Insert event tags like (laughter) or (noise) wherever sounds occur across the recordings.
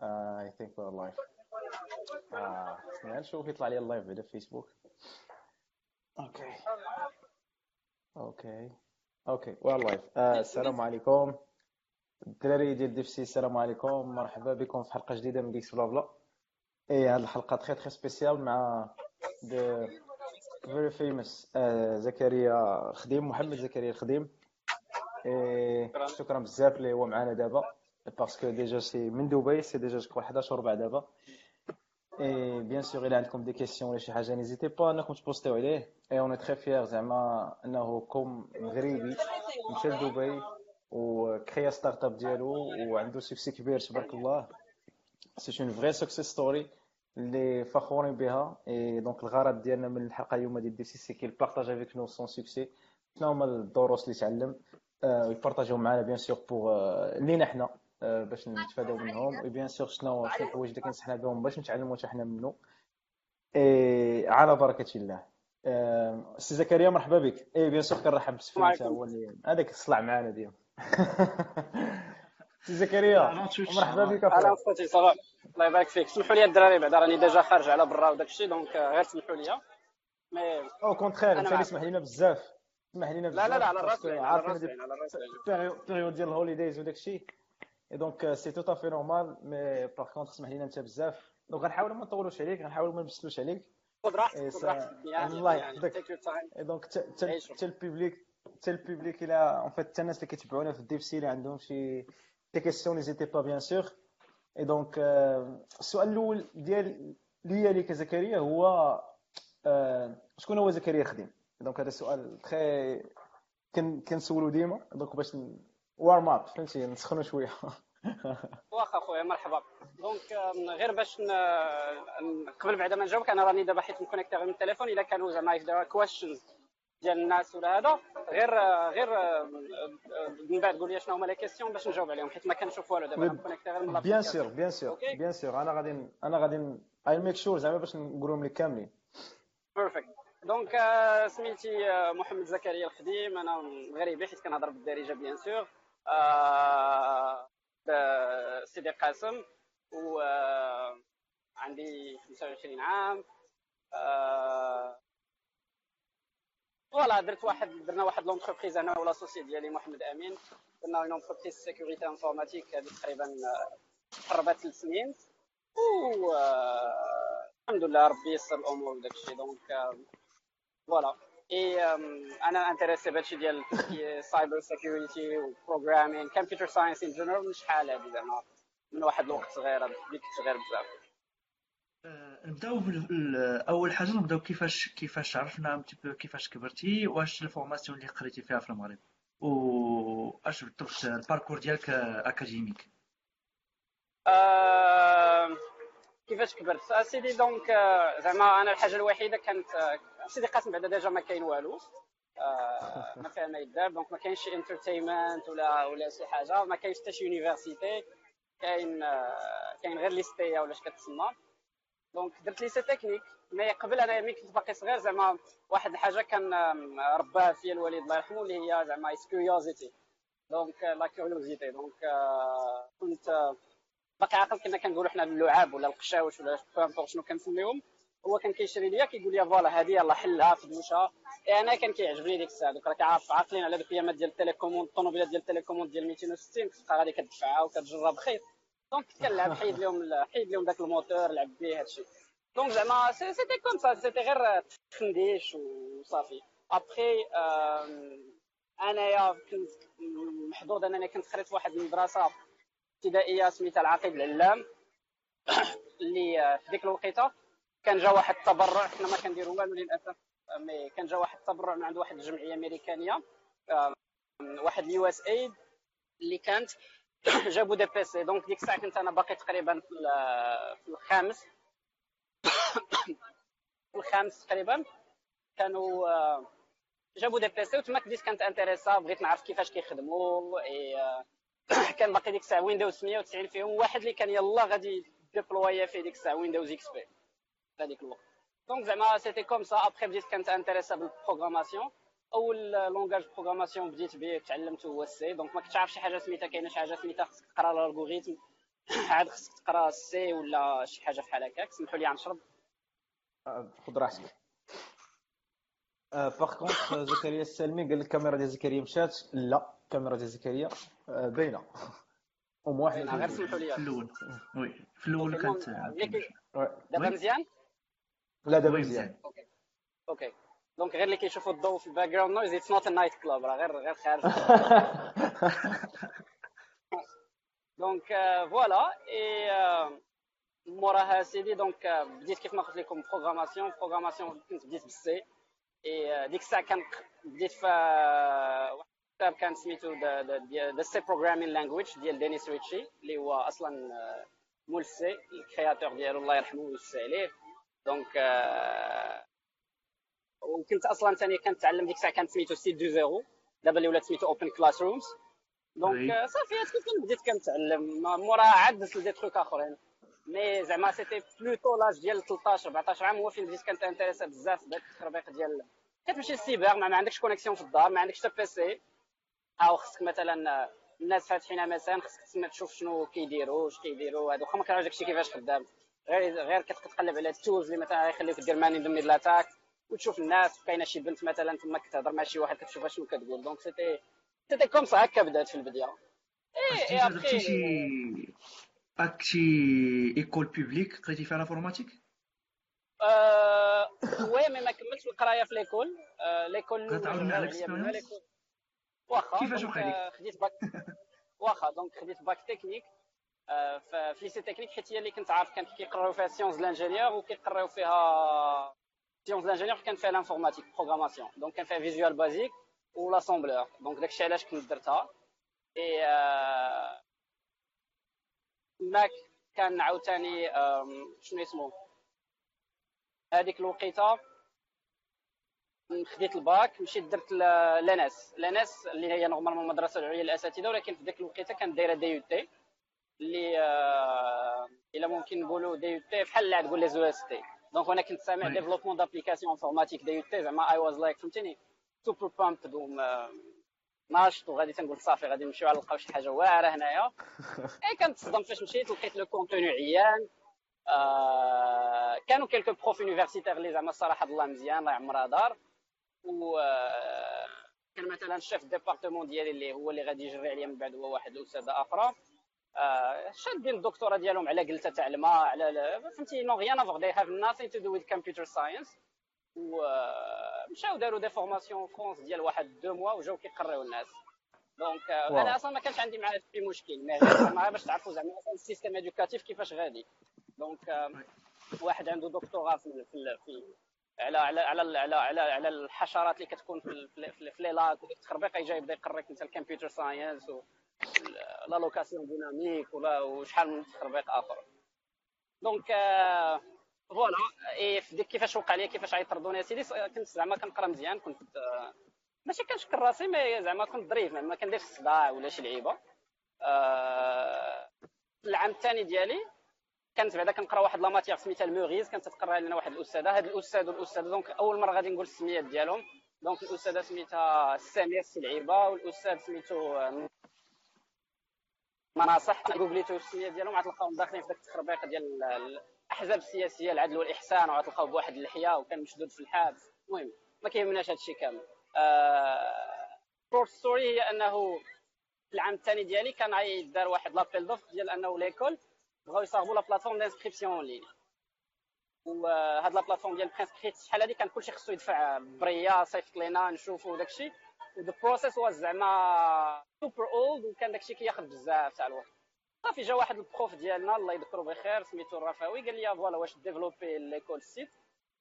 I think we're live. آه نشوف يطلع لي ال live بعدا في فيسبوك okay okay okay we're live السلام عليكم الدراري ديال DevC السلام عليكم مرحبا بكم في حلقه جديده من DevC بلا بلا et هاد الحلقة très très spéciale مع the very famous زكريا خديم محمد زكريا الخديم شكرا بزاف اللي هو معنا دابا. parce que déjà c'est من دبي c'est déjà جو 11 وربع دابا et bien sûr إلى عندكم des questions ولا شي حاجة n'hésitez pas انكم تبوستيو عليه et on est très fiers زعما انه comme مغربي مشى لدبي وكريا start-up ديالو وعنده succès كبير تبارك الله c'est un vrai success story اللي فخورين بها et donc الغرض ديالنا من الحلقة اليوم ديال DevC qu'il partage avec nous son succès شنو هما الدروس اللي تعلم ويبارطاجيو معنا bien sûr pour لينا حنا باش نتفاداو منهم. oui bien sûr شنو شنو الحوايج اللي كنصحنا بهم باش نتعلموا حتى حنا منه اي على بركة الله. سي زكريا مرحبا بك. et bien sûr كنرحب بسفين هو اللي هذاك الصلع معنا ديال (laughs) سي زكريا مرحبا بك أهلا خوتي ça va الله يبارك فيك. سمحوا لي الدراري بعدا راني déjà خارج على برا وداك الشيء donc غير سمحوا لي. mais au contraire انت اللي سمح لينا بزاف. سمح لينا بزاف لا لا لا على راسي على راسي على راسي période ديال ال holidays وداك الشيء. et donc c'est tout à fait normal mais par contre سمح لينا انت بزاف donc غنحاول ما نطولوش عليك غنحاول ما نبسلوش عليك خذ راحتك الله يحفظك donc حتى ال public حتى ال public إلى en fait حتى الناس اللي كيتبعونا في ال DevC اللي عندهم شي des questions n'hésitez pas bien sûr et donc السؤال الأول ديال ليا ليك زكريا هو شكون هو زكريا خديم donc هذا السؤال تخي كنسولو ديما donc باش warm up فهمتي نسخنوا شوية (laughs) واخا خويا مرحبا. donc غير باش قبل بعد ما نجاوبك أنا راني دابا حيت مكونيكتي غير من التليفون الا كانوا زعما اف questions ديال الناس ولا هذا غير غير من بعد قول لي شنو هما les questions باش نجاوب عليهم حيت ما كنشوف والو دابا مكونيكتي غير من bien sûr bien sûr bien sûr أنا غادي أنا غادي et make sure زعما باش نقولهم لك كاملين. perfect donc سميتي محمد زكريا الخديم أنا مغربي حيت كنهضر بالدارجة bien sûr سيدي قاسم و عندي 25 عام voilà درت واحد درنا واحد l'entreprise أنا و l'associé ديالي محمد أمين. درنا une entreprise sécurité informatique هذه تقريبا قربت ثلاث سنين. و الحمد لله ربي يسر الأمور وداك الشيء donc voilà. et أنا intéressé بهادشي ديال cyber security و programming computer science in general من شحال هادي زعما من واحد الوقت صغير ديك صغير بزاف. نبداو اول حاجة نبداو كيفاش كيفاش عرفنا كيفاش كبرتي واش ال formation اللي قريتي فيها في المغرب؟ و اش بالضبط ال parcours ديالك académique؟ أه... كيفاش كبرت؟ اسيدي donc زعما أنا الحاجة الوحيدة كانت سيدي قاسم بعدا déjà ما كاين والو. أه... ما فيها ما يدار. donc ما كاينش entertainment ولا ولا شي حاجة. ما كاينش حتى شي université كاين كاين غير ليستيا ولا اش كتسمى. donc درت lycée technique mais قبل أنا ملي كنت باقي صغير زعما واحد الحاجة كان رباها فيا الوالد الله يرحمه اللي هي زعما curiosité donc la curiosité donc كنت باقي عاقل كنا كنقولوا حنا اللعاب ولا القشاوش ولا شنو كنسميهم؟ هو كان كيشري ليا كيقول لي voilà هذه يلاه حلها في دوشها اي أنا كان كيعجبني ديك الساعة. donc راك عارف عاقلين على دوك الأيامات ديال ال télécommande الطوموبيلات ديال ال télécommande ديال 260 كتبقى غادي كتدفعها وكتجرب خيط donc كنلعب حيد لهم حيد لهم داك الموتور لعب به هادشي donc زعما c'était comme ça c'était غير تخنديش وصافي. ابخي أنايا كنت محظوظ أنني كنت قريت في واحد المدرسة ابتدائية سميتها العقيد العلام. (coughs) اللي في ديك الوقيتة كان جا واحد التبرع حنا ما كنديروا والو للأسف mais كان جا واحد التبرع من عند واحد الجمعية أمريكانية. واحد ال USAID اللي كانت (coughs) جابوا des PC donc ديك الساعة كنت أنا باقي تقريبا في الخامس. (coughs) في الخامس تقريبا كانوا جابوا des PC وتما بديت كانت intéressé بغيت نعرف كيفاش كيخدموا (coughs) كان باقي ديك الساعة Windows 190 فيهم واحد اللي كان يلا غادي déployer فيه ديك الساعة Windows XP في هذيك الوقت. donc زعما c'était comme ça après بديت كنت intéressé بال programmation أول langage programmation بديت به تعلمته هو ال C donc ما كنتش عارف شي حاجة سميتها كاينة شي حاجة سميتها خصك تقرأ ال algorithme (coughs) عاد خصك تقرأ ال C ولا شي حاجة بحال هكاك سمحوا لي غنشرب. خذ راحتك. par contre (coughs) زكريا السلمي قال لك الكاميرا ديال زكريا مشات لا. الكاميرا ديال زكريا باينة. أو واحد غير سمحوا لي في الأول. oui في الأول كانت دابا مزيان؟ لا دابا مزيان. OK. donc غير اللي كيشوفوا الضوء في ال background noise it's not night club راه غير غير خارج. (laughs) donc voilà et موراها سيدي donc بديت كيف ما قلت لكم programmation programmation كنت بديت بالسي اي ديك الساعة كان بديت في واحد الكتاب كان سميتو The C Programming Language ديال دينيس ريتشي اللي هو أصلا مول ال C ال créateur ديالو الله يرحمه ويوسع عليه. donc وكنت أصلا ثاني كنتعلم ديك الساعة كانت سميتو Site du Zéro دابا اللي ولات سميتو OpenClassrooms donc صافي كيف بديت كنتعلم. موراها عاد درت des trucs آخرين. mais زعما c'était plutôt l'âge ديال 13 14 عام هو فين بديت كنت intéressé بزاف بداك التخربيق ديال كتمشي للسيبر ما, ما عندكش connexion في الدار ما عندكش حتى PC أو خصك مثلا الناس فاتحين مثلا خصك تسمع تشوف شنو كيديروا واش كيديروا هادو. واخا ما كيعرفش داكشي كيفاش خدام. غير غير كتقلب على ال tools اللي مثلا غيخليوك دير man in the middle attack وتشوف الناس كاينة شي بنت مثلا تما كتهضر مع شي واحد كتشوفها شنو كتقول. donc c'était c'était comme ça هكا بدات في البدايه اي اي شي باك شي école publique قريتي فيها l'informatique أه oui mais ما كملتش القراية في l'école l'école كتعاودنا على واخا كيفاش وقع خديت باك (laughs) واخا donc خديت bac technique في lycée technique حيت هي اللي كنت عارف كانت كيقراو فيها sciences l'ingénieur وكيقراو فيها sciences l'ingénieur كان فيها l'informatique programmation donc كان فيها Visual Basic و l'assembleur donc داكشي علاش كنت درتها. اي ماك كان عاوتاني شنو اسمه هذيك الوقيتة. خديت الباك مشيت درت l'ENS l'ENS اللي هي normalement المدرسة العليا للاساتذه ولكن في ذاك الوقيته كانت دايرة DUT اللي آه إلا ممكن نقولوا DUT بحال اللي تقول لي les EST. donc أنا كنت سامع développement d'applications informatiques DUT زعما I was like فهمتيني؟ super pumped دوم ناشط وغادي تنقول صافي غادي نمشيو نلقاو شي حاجة واعرة هنايا. (laughs) إي كنتصدم فاش مشيت لقيت le contenu عيان آه كانوا quelques profs universitaires اللي زعما الصراحة الله مزيان الله يعمرها دار. كان مثلا ال chef département ديالي اللي هو اللي غادي يجري عليا من بعد هو واحد الاستاذه أخرى آه شادين الدكتوراه ديالهم على جلسه تاع الماء على فهمتي n'ont rien à voir they have nothing to do with computer science ومشاو داروا des formations France ديال واحد deux mois وجاو كيقريو الناس donc أنا أصلا ما كانش عندي معاه في مشكل زعما باش تعرفوا زعما ال système éducatif كيفاش غادي donc واحد عنده دكتوراه في, في, في على على على على على, على الحشرات اللي كتكون في في, les lacs. والتخربيق يجي يبدا يقريك انت ال computer science l'allocation dynamique ولا وشحال من تخربيق آخر. donc voilà et ديك كيفاش وقع لي كيفاش عيطردوني سيدي كنت زعما كنقرا مزيان كنت ماشي كنشكر راسي mais زعما كنت ظريف ما كنديرش الصداع ولا شي لعيبة. آه العام الثاني ديالي كانت بعدا كنقرا واحد la matière سميتها ال Merise كانت تقرا لنا واحد الأستاذة. هاد الأستاذ والاستاذه donc أول مرة غادي نقول السميات ديالهم. donc الأستاذة سميتها ساميه السلعيبه والأستاذ سميتو مناصح. جوجليتو السميه ديالهم غتلقاهم داخلين في داك التخربيق ديال الأحزاب السياسية العدل والإحسان وغتلقاو بواحد اللحية وكان مشدود في الحبس. المهم ما كيهمناش هادشي كامل. short story هي أنه في العام الثاني ديالي كان غيدار واحد l'appel d'offres ديال أنه l'école بغاو يصاوبوا la plateforme d'inscription en ligne وهاد la plateforme ديال préinscrit شحال هادي كان كلشي خصو يدفع بريه صيفط لينا نشوفوا داكشي the process was زعما super old وكان داكشي كياخذ بزاف تاع الوقت صافي جا واحد ال prof ديالنا الله يذكرو بخير سميتو الرفاوي قال لي voilà واش développer l'école site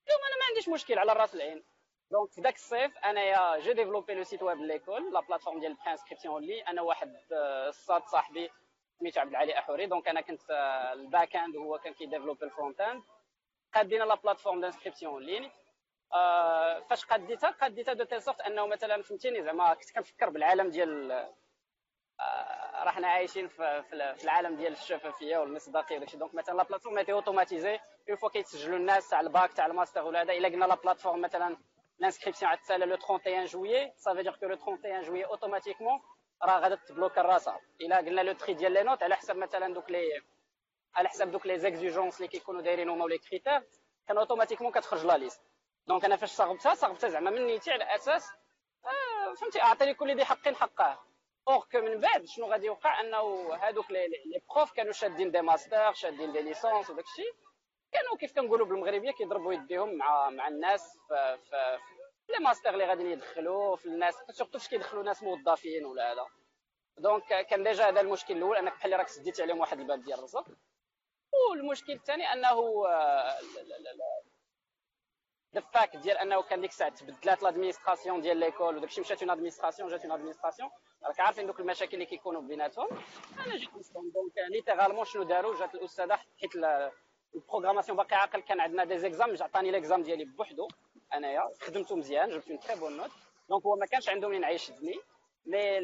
قلت أنا ما عنديش مشكل على راس العين donc في ذاك الصيف انايا j'ai développé le site web l'école la plateforme ديال ال préinscription لي أنا واحد الصاد صاحبي سميتو عبد العالي أحوري. donc أنا كنت ال back end وهو كان كي développer ال front end قادينا la plateforme d'inscription en ligne آه فاش قديتها؟ قديتها de telle sorte أنه مثلا فهمتيني زعما كنت كنفكر بالعالم ديال آه راحنا عايشين في, العالم ديال الشفافية والمصداقية وداكشي donc مثلا la plateforme était automatisée une fois كيتسجلوا الناس تاع الباك تاع الماستر ولا هذا إلا قلنا la plateforme مثلا l'inscription à le 31 juillet, ça veut dire que le 31 juillet, automatiquement, راه غادي تبلوكا راسها إلا قلنا le tri ديال les notes على حسب مثلا دوك لي على حسب دوك les exigences اللي كيكونوا دايرين هما les critères كان automatiquement كتخرج la liste donc أنا فاش صاوبتها صاوبتها زعما من نيتي على أساس آه فهمتي؟ اعطي لكل ذي حق حقه or que من بعد شنو غادي يوقع؟ أنه هادوك لي profs كانوا شادين des masters شادين des licences وداك الشيء كانوا كيف كنقولوا بالمغربية كيضربوا يديهم مع مع الناس في les masters اللي غادي يدخلوا في الناس surtout فاش كيدخلوا ناس موظفين ولا هذا. donc كان déjà هذا المشكل الأول أنك بحال راك سديتي عليهم واحد الباب ديال الرزق. والمشكل الثاني أنه ال fact ديال أنه كان ديك الساعة تبدلات l'administration ديال l'école وداكشي مشات une administration جات une administration راك عارفين دوك المشاكل اللي كيكونوا بيناتهم. أنا جيت نسكن donc littéralement شنو داروا؟ جات الأستاذة حيت ال programmation باقي عاقل كان عندنا des exams عطاني l'exam ديالي بوحدو. أنايا خدمته مزيان جبت une très bonne note. donc هو ما كانش عنده منين يعيشني mais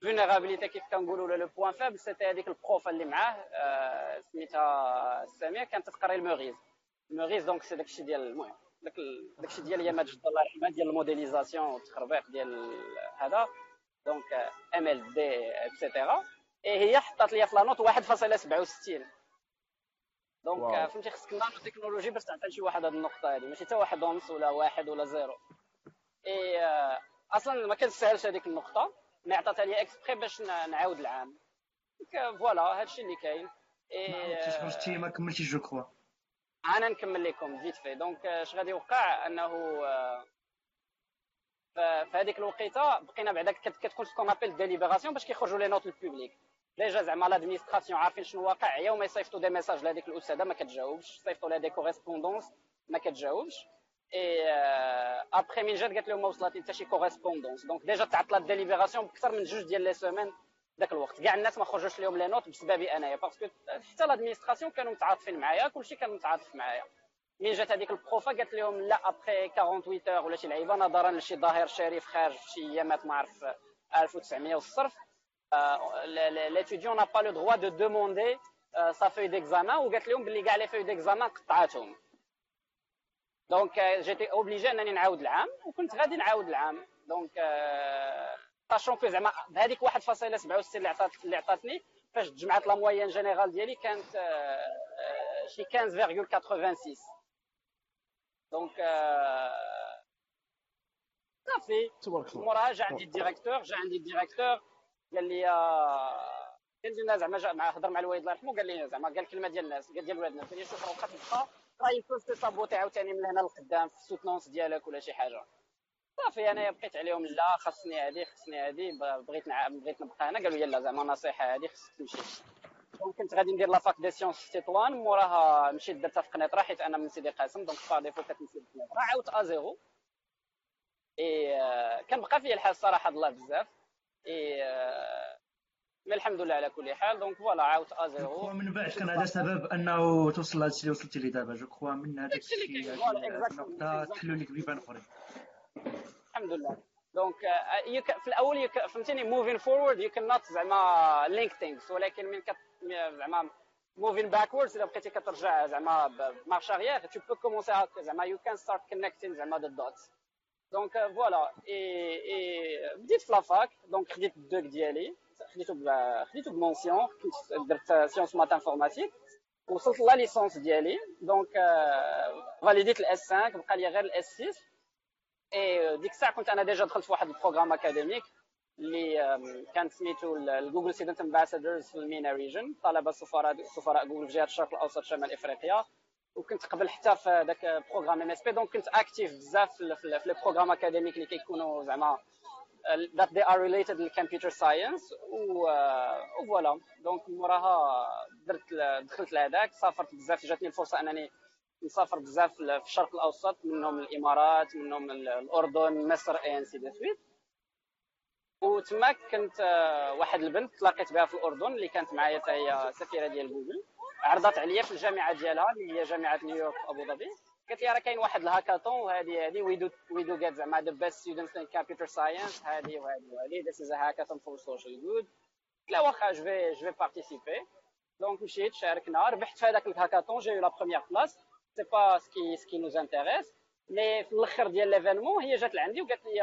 ال vulnérabilité كيف كنقولوا ولا le point faible c'était هذيك ال prof اللي معاه سميتها ساميه كانت تقرا ال Merise ال Merise donc c'est داكشي ديال المهم داك داكشي ديال يامات جد الله يرحمها ديال ال modélisation والتخربيق ديال هذا. donc MLD et cetera et هي حطات لي في la note 1.67 donc فهمتي خصك nanotechnologie باش تعطي شي واحد هذه النقطة هذه ماشي حتى واحد ونص ولا واحد ولا zéro. et أصلا ما كتسهلش هذيك النقطة ما عطاتها لي exprès باش نعاود العام. voilà هادشي اللي كاين. إي ما كملتيش je crois. أنا نكمل لكم vite fait. donc اش غادي يوقع؟ أنه في هذيك الوقيتة بقينا بعدا كتكون ce qu'on appelle délibération باش كيخرجوا les notes لل public déjà زعما l'administration عارفين شنو واقع. يوم يصيفطوا des messages لهذيك الاستاذه ما كتجاوبش صيفطوا لها des correspondances ما كتجاوبش اي ابخي من جات قالت لهم ما وصلت حتى شي correspondance donc déjà تعطلات délibération بكثر من جوج ديال les semaines ذاك الوقت كاع الناس ما خرجوش لهم les notes بسببي انايا parce que حتى l'administration كانوا متعاطفين معايا كلشي كان متعاطف معايا من جات هذيك البروفا قالت لهم لا après 48 heures ولا شي لعيبه نظرا لشي ظاهر شريف خارج في شي ايامات ما عرف 1900 والصرف l'étudiant n'a pas le droit de demander sa feuille d'examen وقالت لهم باللي كاع les feuilles d'examen قطعاتهم donc j'étais obligé انني نعاود العام وكنت غادي نعاود العام donc sachant que زعما بهذيك 1.67 اللي عطات اللي عطاتني فاش تجمعت la moyenne générale ديالي كانت شي 15.86 donc صافي موراها جا عندي ال directeur جا عندي ال directeur قال لي قال لنا زعما جا مع هضر مع الوالد الله يرحمه قال لي زعما قال كلمة ديال الناس قال ديال ولادنا قال لي شوف بقات تبقى راه يمكن ت saboter عاوتاني من هنا لقدام في ال soutenance ديالك ولا شي حاجة. صافي أنا بقيت عليهم لا خاصني هذه خاصني هذه بغيت. بغيت نبقى هنا. قالوا يلا زعما نصيحة هذه خصك تمشي. كنت غادي ندير la fac des sciences تطوان موراها مشيت درتها في قنيطرة حيت أنا من سيدي قاسم donc par défaut كتمشي لقنيطره عاودت à zéro et كنبقى فيا الحال الصراحه الله بزاف. إي مي الحمد لله على كل حال. donc voilà عاودت à zéro. من بعد كان هذا سبب أنه توصل لهذا اللي وصلتي ليه دابا. جو كخوا من هذاك الشيء النقطة تحلوا لك بيبان أخرين. الحمد لله. donc في الأول فهمتيني؟ موفين فورورد يو كان نوت زعما link things ولكن من زعما moving backwards إذا بقيتي كترجع زعما ب marche arrière tu peux commencer هكا زعما you can start connecting زعما the dots donc voilà et بديت في la fac donc خديت ال DEUG ديالي خديتو خديتو ب mention كنت درت sciences maths informatique وصلت la licence ديالي donc فاليديت ال S 5 بقى لي غير ال S 6 et ديك الساعة كنت أنا déjà دخلت في واحد البروغرام اكاديميك اللي كان سميتو ال Google student ambassadors في ال MENA region طلبه سفراء سفراء جوجل في جهه الشرق الاوسط شمال افريقيا وكنت قبل حتى في ذاك programme MSP donc كنت actif بزاف في لي programme académique اللي كيكونوا زعما that they are related لل computer science و voilà donc موراها درت دخلت لهذاك سافرت بزاف جاتني الفرصة أنني نسافر بزاف في الشرق الأوسط منهم الإمارات منهم الأردن مصر et ainsi de suite وتما كنت واحد البنت تلاقيت بها في الأردن اللي كانت معايا حتى هي سفيرة ديال جوجل عرضت عليا في الجامعة ديالها اللي هي جامعة نيويورك أبو ظبي. قالت لي راه كاين واحد الهاكاثون وهذه هذه we do we do get زعما the best students in computer science هذه وهذه وهذه this is hackathon for social good لا واخا je vais je vais participer donc مشيت شاركنا ربحت في هذاك ال hackathon j'ai la première place c'est pas ce qui ce qui nous intéresse mais في الآخر ديال l'événement هي جات لعندي وقالت لي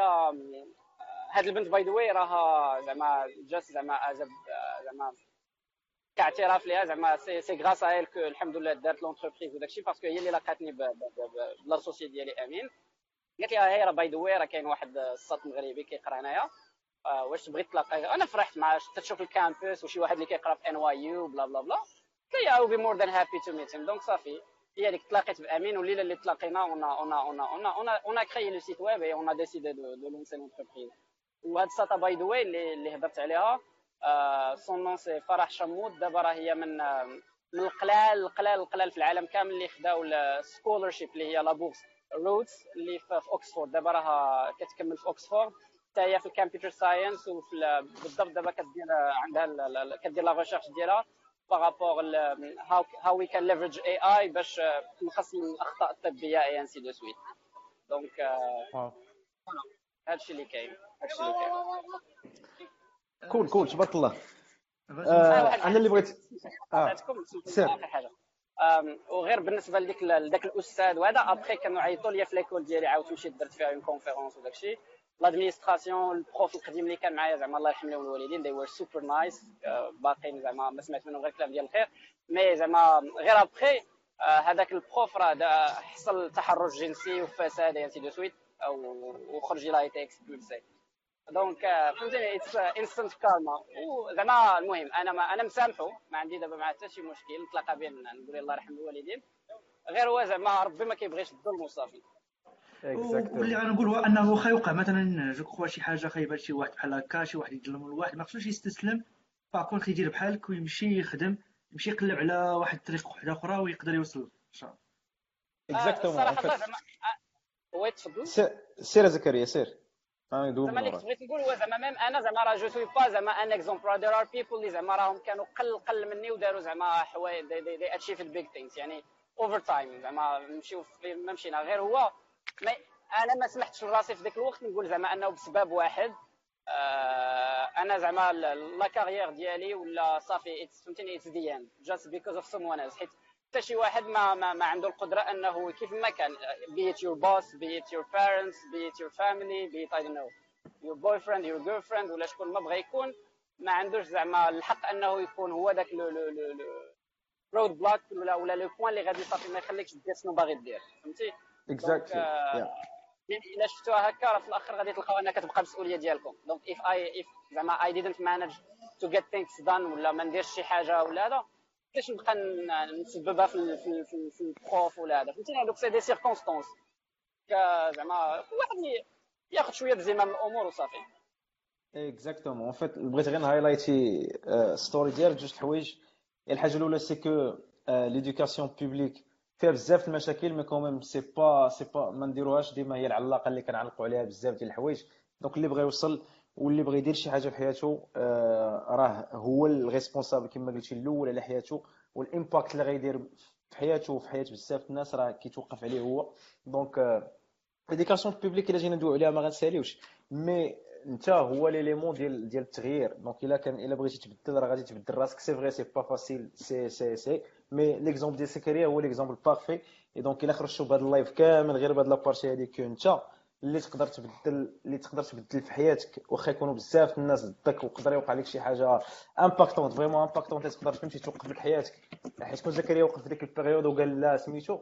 هاد البنت by the way راها زعما جات زعما زعما كاعتراف ليها زعما c'est c'est grâce à que الحمد لله دارت l'entreprise وداكشي parce que هي اللي لقاتني ب l'associé ديالي آمين. قالت لي هي راه by the way راه كاين واحد الساط مغربي كيقرا هنايا. آه، واش تبغي تلاقي؟ أنا فرحت مع تشوف ال campus وشي واحد اللي كيقرا في NYU bla bla bla. قال لي I'll be more than happy to meet donc صافي هي اللي تلاقيت بامين والليلة اللي تلاقينا on on on on on crée le site web on décide de lancer l'entreprise وهاد الساطا by the way اللي هضرت عليها son nom c'est فرح شمود. دابا راه هي من من القلال القلال القلال في العالم كامل اللي خداو ال scholarship اللي هي la bourse Rhodes اللي في اوكسفورد دابا راها كتكمل في اوكسفورد حتى هي في ال computer science وفي بالضبط دابا كدير عندها كدير la recherche ديالها par rapport how we can leverage AI باش نخص من الأخطاء الطبية et ainsi de suite donc هادشي اللي كاين. هادشي اللي كاين. كول كول تبارك الله أنا اللي بغيت آه سير. وغير بالنسبة لديك لذاك الأستاذ وهذا ابخي كانوا عيطوا لي في l'école ديالي عاودت مشيت درت فيها une conférence وداك الشيء. l'administration ال prof القديم اللي كان معايا زعما الله يرحم لهم الوالدين they were super nice باقيين زعما ما سمعت منهم غير كلام ديال الخير. mais زعما غير après هذاك ال prof راه حصل تحرش جنسي وفساد ainsi de suite وخرج l'a été expulsé donc فهمتني it's instant karma وزعما المهم أنا ما أنا مسامحه ما عندي دابا معاه حتى شي مشكل نتلاقى بين نقول الله يرحم الوالدين. غير هو زعما ربي ما كيبغيش الظلم وصافي واللي غنقول هو أنه واخا يوقع مثلا جو كخوا شي حاجة خايبه لشي واحد بحال هكا شي واحد يظلم الواحد ما خصوش يستسلم. باكونت يدير بحالك ويمشي يخدم يمشي يقلب على واحد الطريق واحدة أخرى ويقدر يوصل. ان شاء الله اكزاكتومون زعما وي تفضل سير زكريا سير. زعما اللي بغيت نقول هو زعما même أنا زعما راه je sais pas زعما un exemple there are people اللي زعما راهم كانوا قل قل مني وداروا زعما حوايج they achieve big things يعني over time زعما نمشيو ما مشينا غير هو ما أنا ما سمحتش لراسي في ذاك الوقت نقول زعما انه بسبب واحد آه أنا زعما la carrière ديالي ولا صافي فهمتيني it's the end just because of someone حيت حتى شي واحد ما, ما, ما عنده القدرة أنه كيف ما كان be it your boss be it your parents be it your family be it I don't know your boyfriend your girlfriend ولا شكون ما بغى يكون ما عندوش زعما الحق أنه يكون هو ذاك le le le roadblock ولا ولا le point اللي غادي صافي ما يخليكش دير شنو باغي دير فهمتي؟ exactly يعني إلا شفتوها هكا راه في الآخر غادي تلقاو انها كتبقى مسؤولية ديالكم. donc if I if زعما I didn't manage to get things done ولا ما نديرش شي حاجة ولا هذا كيفاش نبقى نسببها في في في, في ال prof ولا هذا؟ فهمتيني؟ هذوك c'est des circonstances زعما واحد ياخذ شوية بزمام الأمور وصافي. exactement vite بغيت غير ن highlight ي story ديالك جوج حوايج الحاجة الاولى c'est que l'éducation publique فيها بزاف المشاكل mais quand même c'est pas c'est pas ما نديروهاش ديما هي العلاقة اللي كنعلقوا عليها بزاف ديال الحوايج donc اللي بغى يوصل واللي بغى يدير شي حاجة في حياته آه راه هو ال responsable كما قلتي الأول على حياته وال impact اللي غيدير في حياته وفي حياة بزاف الناس راه كيتوقف عليه هو. donc l'éducation publique الا جينا ندويو عليها ما غنساليوش. mais انت هو l'élément ديال ديال التغيير. donc إلا كان إلا بغيتي تبدل راه غادي تبدل راسك. c'est vrai c'est pas facile c'est c'est c'est mais l'exemple ديال زكريا هو l'exemple parfait et donc إلا خرجتوا بهذا ال live كامل غير بهذا la partie هذيك انت اللي تقدر تبدل اللي تقدر تبدل في حياتك. واخا يكونوا بزاف الناس ضدك ويقدر يوقع لك شي حاجة impactante vraiment impactante تقدر تمشي توقف لك حياتك. حيت كون زكريا وقف في ديك ال période وقال لا سميتو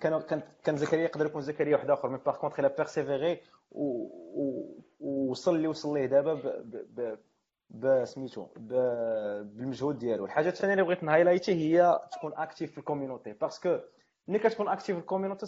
كان كان زكريا يقدر يكون زكريا واحد آخر. mais par contre الا persévérer ووصل اللي وصل ليه دابا بسميتو بالمجهود ديالو. الحاجة الثانية اللي بغيت ن highlight ي هي تكون active في ال community parce que ملي كتكون active ال community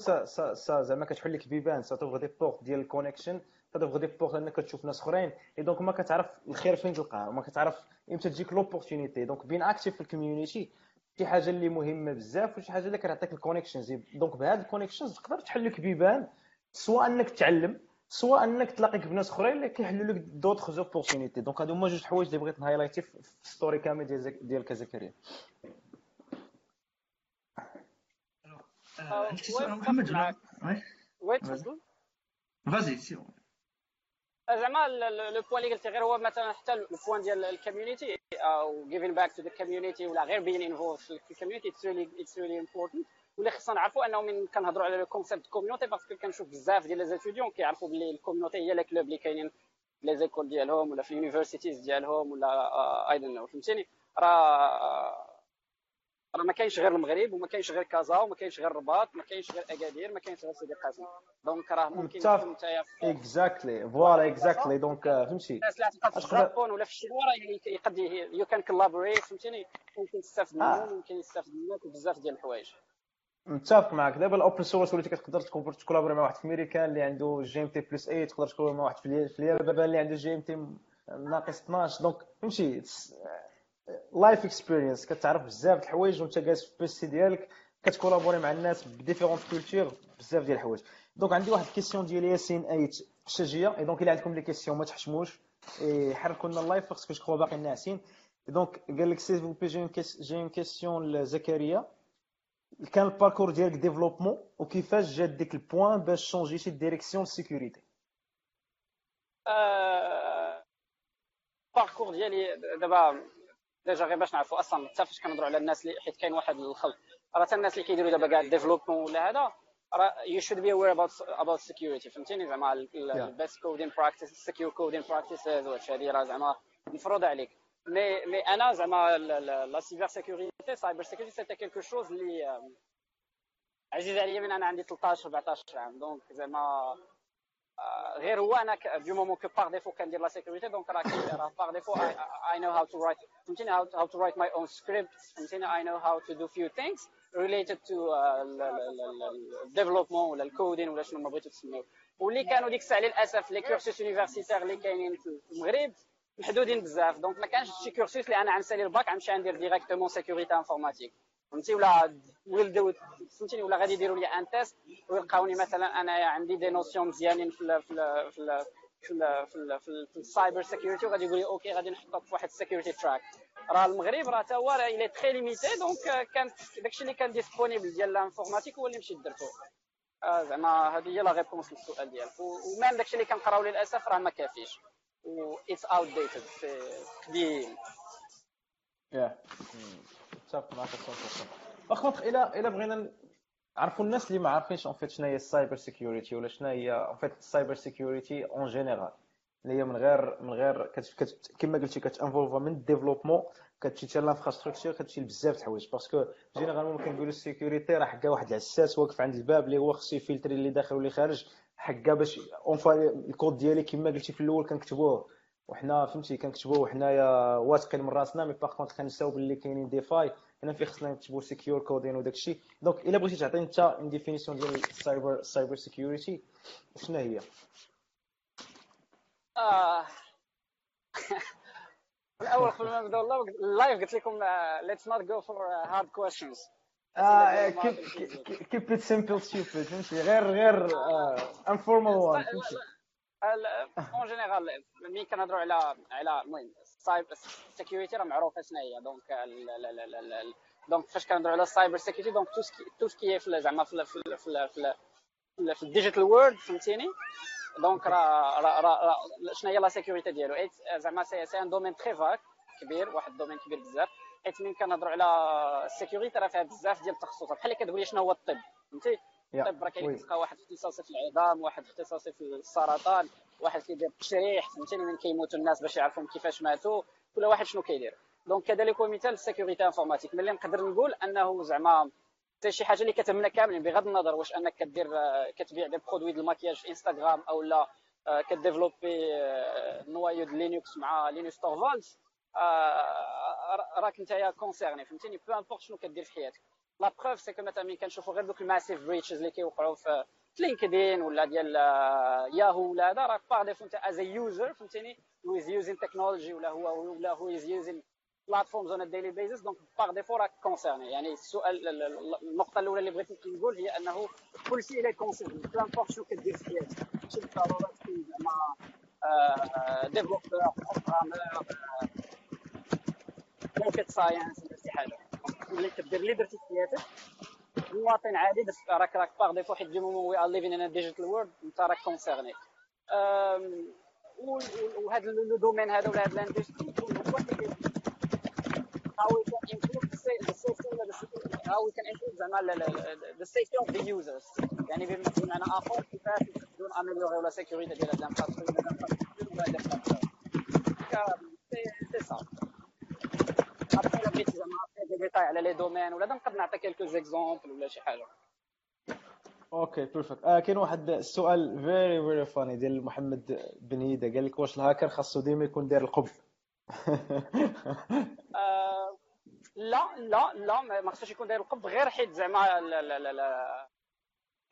زعما كتحل لك بيبان ça t'ouvre des portes ديال ال connection des portes انك تشوف ناس اخرين et donc ما كتعرف الخير فين تلقاه ما كتعرف إمتى تجيك l'opportunité donc being active في ال community شي حاجة اللي مهمه بزاف وشي حاجة اللي كتعطيك ال connections donc بهاد ال connections تقدر تحل لك بيبان سواء انك تعلم سواء انك تلاقيك بناس اخرين اللي كيحلوا لك d'autres opportunités donc هادو هما جوج حوايج اللي بغيت ن highlight ي في story كامل ديال ديال زكريا عندك سؤال محمد oui تفضل vas-y si زعما le point اللي قلتي غير هو مثلا حتى ال point ديال ال community أو giving back to the community ولا غير being involved في ال community it's really it's really important. واللي خصنا نعرفوا أنه من كنهضروا على le concept community parce que كنشوف بزاف ديال les étudiants كيعرفوا بلي ال community هي les clubs اللي كاينين في les écoles ديالهم ولا في ال universities ديالهم ولا I don't know فهمتيني؟ راه راه ما كاينش غير المغرب وما كاينش غير كازا وما كاينش غير الرباط ما كاينش غير أكادير ما كاينش غير سيدي قاسم. donc راه ممكن تكون نتايا exactly voilà exactly donc فهمتي. الناس اللي تلقى في الجابون ولا في ال Chinois راه يقد you can collaborate فهمتيني؟ ممكن تستافد آه. منهم ممكن يستافد منك بزاف ديال الحوايج. متفق معك دابا ال open source وليتي كتقدر ت collaborer مع واحد في امريكان اللي عنده GMT plus 8 تقدر ت collaborer مع واحد في اليابان اللي عنده GMT ناقص 12 donc فهمتي life experience كتعرف بزاف د الحوايج وانت جالس في ال PC ديالك كت collaborer مع الناس ب différentes cultures بزاف ديال الحوايج. donc عندي واحد ال question ديال ياسين آيت الشجيه et donc إلا عندكم les questions ما تحشموش حركوا لنا ال live parce que جو باقي ناعسين donc قال لك سي بي j'ai une question لزكريا كان ال parcours ديالك développement وكيفاش جات ديك ال point باش changé تي direction sécurité ال parcours ديالي دابا déjà غير باش نعرفوا أصلا حتى فاش كنهضروا على الناس اللي حيت كاين واحد الخلط راه حتى الناس اللي كيديروا دابا كاع développement ولا هذا راه you should be aware about about security فهمتيني؟ زعما ال best coding practice secure coding practices وهادشي هادي راه زعما مفروض عليك. مي مي أنا زعما la cybersécurité cyber security c'était quelque chose اللي عزيز عليا من أنا عندي 13 14 عام. donc زعما غير هو أنا du moment que par défaut كندير la sécurité donc راه راه par défaut I know how to write فهمتيني؟ how to write my own script فهمتيني؟ I know how to do few things related to ال développement ولا ال coding ولا شنو ما بغيتو تسميو. واللي كانوا ديك الساعة للأسف les cursus universitaires اللي كاينين في المغرب محدودين بزاف. donc ما كانش شي cursus اللي أنا غنسالي الباك غنمشي ندير directement sécurité informatique فهمتي؟ ولا ولدوا فهمتيني؟ ولا غادي يديروا لي un test ويلقاوني مثلا انايا عندي des notions مزيانين في ال في ال في ال في ال في, ال في, ال في ال cyber security وغادي يقول لي OK غادي نحطك في واحد ال security track راه المغرب راه تا هو راه il est très limité donc كانت داكشي اللي كان disponible ديال ال informatique هو اللي مشيت درتو. آه زعما هذه هي la réponse للسؤال ديالك. و même داكشي اللي كنقراو للأسف راه ما كافيش. و it's outdated قديم متفق معك 100% par إلى إلى بغينا نعرفوا الناس اللي ما عارفينش en fait شنو هي ال cyber security ولا شنو هي en fait ال cyber security en général اللي هي من غير من غير كت... كما قلتي كت involve ا من ال développement كتمشي حتى l'infrastructure كتمشي لبزاف د الحوايج. parce que généralement كنقولوا ال sécurité راه حكا واحد العساس واقف عند الباب اللي هو خصو ي filtrer اللي داخل واللي خارج حكا باش اون الكود ديالي كما قلتي في الأول كنكتبوه. وحنا فهمتي كنكتبوه وحنايا واثقين من راسنا mais par contre كنساو باللي كاينين des failles هنا في خصنا نكتبوا secure coding وداك الشيء. donc إلا بغيتي تعطيني انت une définition ديال ال cyber cyber security شنو هي؟ آه. (laughs) الأول قبل ما نبداو ال live قلت لكم let's not go for hard questions آه keep it simple stupid فهمتي؟ غير غير informal one فهمتي؟ en général ملي كنهضروا على على المهم ال cyber security راه معروفة شنو هي donc donc فاش كنهضروا على ال cyber security donc tout ce qui في زعما في في في ال digital world فهمتيني؟ donc راه راه شنو هي la sécurité ديالو. زعما c'est c'est un domaine très vaste كبير واحد ال domaine كبير بزاف. حيت ملي كنهضروا على ال security راه فيها بزاف ديال التخصصات. بحال اللي كتقول لي شنو هو الطب فهمتي؟ الطب راه كاين كتلقى واحد اختصاصي في العظام واحد اختصاصي في السرطان واحد كيدير التشريح فهمتيني من كيموتوا الناس باش يعرفوا كيفاش ماتوا. كل واحد شنو كيدير. donc كذلك هو مثال ال sécurité informatique ملي نقدر نقول أنه زعما حتى شي حاجة اللي كتهمنا كاملين بغض النظر واش أنك كدير كتبيع des produits د الماكياج في انستغرام أو لا ك développer noyau د لينكس مع لينكس تورفالدز راك نتايا concerné فهمتيني peu importe شنو كدير في حياتك. la preuve c'est que مثلا كنشوفوا غير دوك ال massive breaches اللي كيوقعوا في لينكدين ولا ديال ياهو ولا هذا راك par défaut انت as user فهمتيني who is using technology ولا هو ولا is using platforms on a daily basis donc par défaut راك concerné يعني السؤال النقطه الاولى اللي بغيت نقول هي انه كل شيء اللي concerné peu importe شنو كدير في حياتك ماشي بالضروره تكون زعما developer programmer rocket science ولا شي حاجة اللي كدير اللي درتي في حياتك مواطن عادي راك راك par défaut حيت du moment we are living in digital world انت راك concerné وهذا le domaine هذا ولا هذا ال industry هو how we can improve the safety ولا how we can كن improve زعما the safety of the users يعني بمعنى اخر كيفاش نقدروا améliorer و la sécurité ديال هاد ال infrastructure ولا هاد c'est ça après إلا بغيتي زعما دي ديتاي على les domaines ولا نقدر نعطي quelques exemples ولا شي حاجة okay perfect آه كاين واحد السؤال very very funny ديال محمد بن هيدا. قال لك واش الهاكر خاصو ديما يكون داير القب (laughs) آه لا لا لا ما خصوش يكون داير القب غير حيت زعما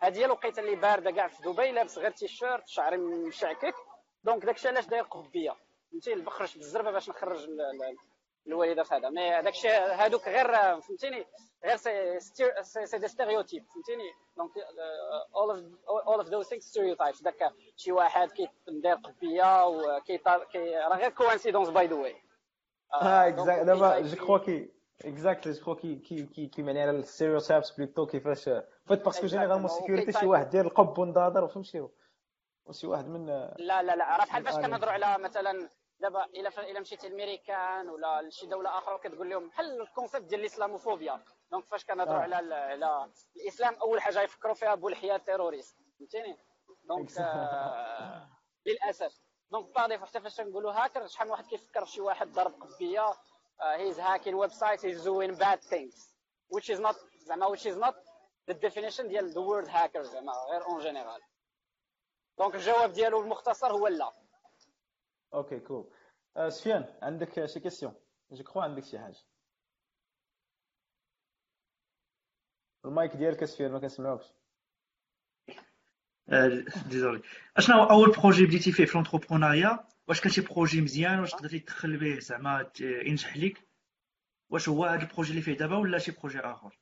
هذه هي الوقيته اللي بارده كاع في دبي لابس غير تيشيرت شعري مشعكك. donc داكشي علاش داير قبيه فهمتي؟ بخرج بالزربة باش نخرج الوالده في هذا. mais هذاك الشيء هذوك غير فهمتيني؟ غير c'est c'est des stéréotypes فهمتيني؟ donc all of all of those things stereotypes داك شي واحد كيدير قبيه وكي راه غير coïncidence by the way آه exact دابا je crois que exactly je crois que que que que معني على ال stereotypes plutôt كيفاش فات parce que généralement sécurité شي واحد داير القب ونضاضر فهمتي؟ وشي واحد من لا لا لا راه بحال فاش كنهضروا على مثلا دابا إلا إلا مشيتي للميريكان ولا لشي دولة أخرى كتقول لهم بحال ال concept ديال الإسلاموفوبيا. donc فاش كنهضروا آه. على على الإسلام أول حاجة يفكروا فيها بولحيه terroriste. فهمتيني؟ donc آه للأسف. donc par défaut حتى فاش نقولوا هاكر شحال من واحد كيفكر في شي واحد داير قبية he's hacking website he's doing bad things which is not زعما which is not the definition ديال the word hacker زعما غير en général donc الجواب ديالو المختصر هو لا. okay cool سفيان عندك شي question je crois عندك شي حاجة المايك ديالك سفيان ما كنسمعوكش désolé اشنو اول projet بديتي فيه في l'entrepreneuriat واش كان شي projet مزيان واش قدرتي تدخل به زعما ينجح ليك واش هو هذا ال projet اللي فيه دابا ولا شي projet اخر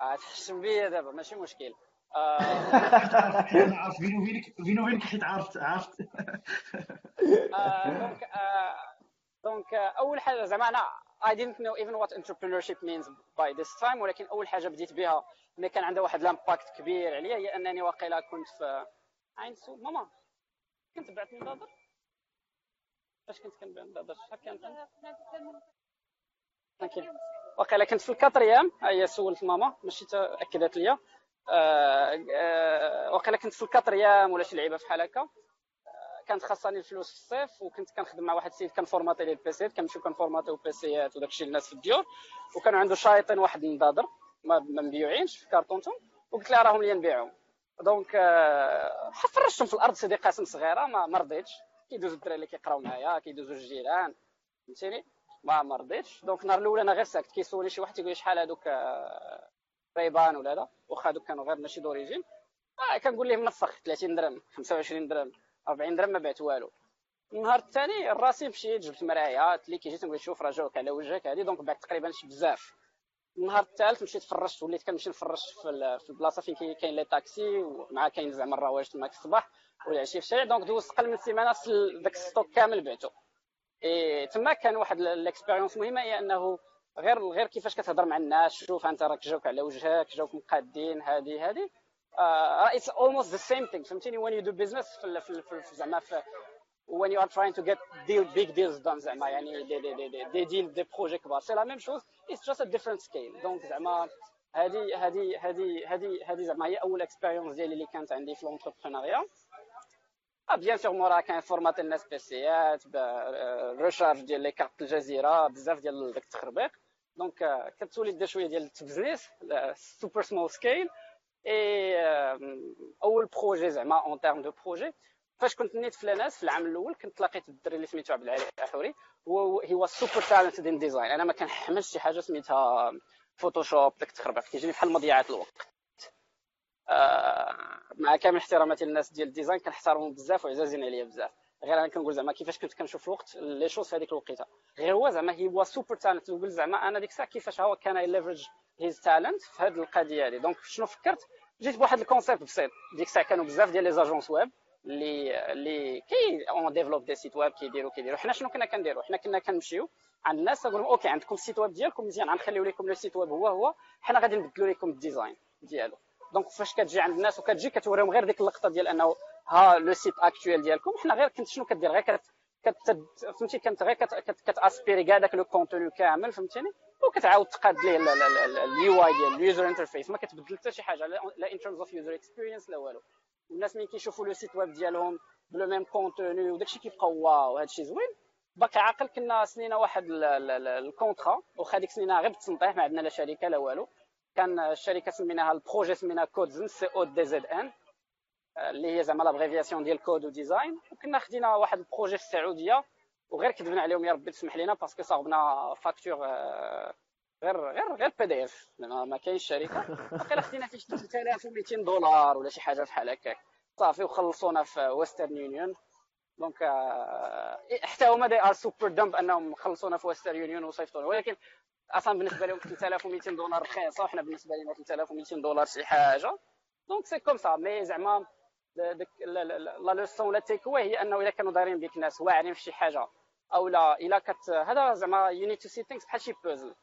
تحشم بيا دابا ماشي مشكل (laughs) أنا عارف بيني وبينك بيني وبينك حيت عرفت عرفت. donc donc أول حاجة زعما أنا I didn't know even what entrepreneurship means by this time ولكن أول حاجة بديت بها ملي كان عندها واحد ال impact كبير عليا هي أنني واقيلا كنت في عين سو ماما كنت بعت من نضاضر؟ فاش كنت كنبيع من نضاضر؟ شحال كانت؟ واقيلا كنت في ال quatrième. هي سولت ماما ماشي اكدت ليا. آه، آه، وقيلا كنت في ال quatrième ولا شي لعيبة بحال هكا. آه، كانت خاصني الفلوس في الصيف وكنت كنخدم مع واحد السيد كن formaté ليه البيسيات كنمشيو كن formaté يو بيسيات وداك الشيء للناس في الديور. وكانوا عنده شايطين واحد النضادر ما مبيوعينش في كارطونتهم. وقلت لها راهم لي نبيعهم. donc فرشتهم في الأرض سيدي قاسم صغيرة ما, رضيتش. كيدوزو الدراري اللي كيقراو معايا كيدوزو الجيران فهمتيني؟ ما ما رضيتش. دونك النهار الأول أنا غير ساكت كيسولني شي واحد تيقول لي شحال هذوك ريبان ولا لا واخا هذوك كانوا غير ماشي d'origine. آه كنقول لهم مثلا 30 درهم 25 درهم 40 درهم ما بعت والو. النهار الثاني راسي مشيت جبت مرايه اللي كي جيت شوف راه جاوك على وجهك هذه donc بعت تقريبا شي بزاف. النهار الثالث مشيت فرشت وليت كنمشي نفرش في, في البلاصة فين كاين les taxis ومع كاين زعما الرواج تماك الصباح والعشيه في الشارع. donc دوزت قل من سيمانة داك ال stock كامل بعتو. إي تما كان واحد ال expérience مهمة هي أنه غير غير كيفاش كتهضر مع الناس شوف انت راك جاوك على وجهك جاوك مقادين هذه هذه راه it's almost the same thing فهمتيني؟ when you do business في زعما في when you are trying to get deal big deals done زعما يعني دي دي دي دي ديل دي بروجي كبار. c'est la même chose it's just a different scale donc زعما هذه هذه هذه هذه هذه زعما هي أول expérience ديالي اللي كانت عندي في l'entrepreneuriat bien sûr موراها كاين formate الناس بيسيات recharge ديال les cartes الجزيرة بزاف ديال داك التخربيق donc كتولي دير شوية ديال التبزنيس super small scale اي اول projet زعما en termes de projet فاش كنت نيت في l'ENSA في العام الأول كنت لقيت الدري اللي سميتو عبد العالي احوري هو هو super talented in design أنا ما كنحملش شي حاجة سميتها Photoshop داك التخربيق كيجيني بحال مضيعه الوقت مع كامل احتراماتي للناس ديال ال design كنحترمهم بزاف وعزازين عليا بزاف غير أنا كنقول زعما كيفاش كنت كنشوف الوقت les choses في هذيك الوقيته. غير هو زعما هو super talented نقول زعما أنا ديك الساعة كيفاش هو كان ي leverage his talent في هذه القضية هذه donc شنو فكرت؟ جيت بواحد ال concept بسيط. ديك الساعة كانوا بزاف ديال les agences web اللي اللي qui développent des sites web كيديروا كيديروا. حنا شنو كنا كنديروا؟ حنا كنا كنمشيو عند الناس نقول لهم okay عندكم ال site web ديالكم مزيان غنخليو لكم le site web هو هو. حنا غادي نبدلوا لكم ال design ديالو. donc فاش كتجي عند الناس وكتجي كتوريهم غير ديك اللقطة ديال أنه ها le site actuel ديالكم. حنا غير كنت شنو كدير؟ غير فهمتي كانت غير كت aspirer كاع داك le contenu كامل فهمتيني؟ وكتعاود تقاد ليه ال UI ديال ال user interface ما كتبدل حتى شي حاجة لا in terms of user experience لا والو. الناس ملي كيشوفوا le site web ديالهم ب le même contenu وداكشي كيبقى waw هادشي زوين. باقي عاقل كنا سنينا واحد contrat واخا ديك سنينا غير بالتنطيح ما عندنا لا شركة لا والو. كان الشركة سميناها ال projet سميناها Codzn C O D Z N اللي هي زعما l'abréviation ديال code و design وكنا خدينا واحد projet في السعودية وغير كذبنا عليهم يا ربي تسمح لينا parce que صاوبنا facture غير غير غير PDF ما كاينش شركة. باقي خدينا فيه 3200 دولار ولا شي حاجة بحال هكاك صافي وخلصونا في ويسترن يونيون donc حتى هما they are super dumb أنهم خلصونا في ويسترن يونيون وصيفطونا. ولكن أصلا بالنسبة لهم 3200 دولار رخيصة وحنا بالنسبة لنا 3200 دولار شي حاجة. donc c'est comme ça mais زعما la leçon la tech هي أنه إذا كانوا دايرين بك ناس واعرين في شي حاجة أو لا إلا كت هذا زعما you need to see things بحال شي بوزل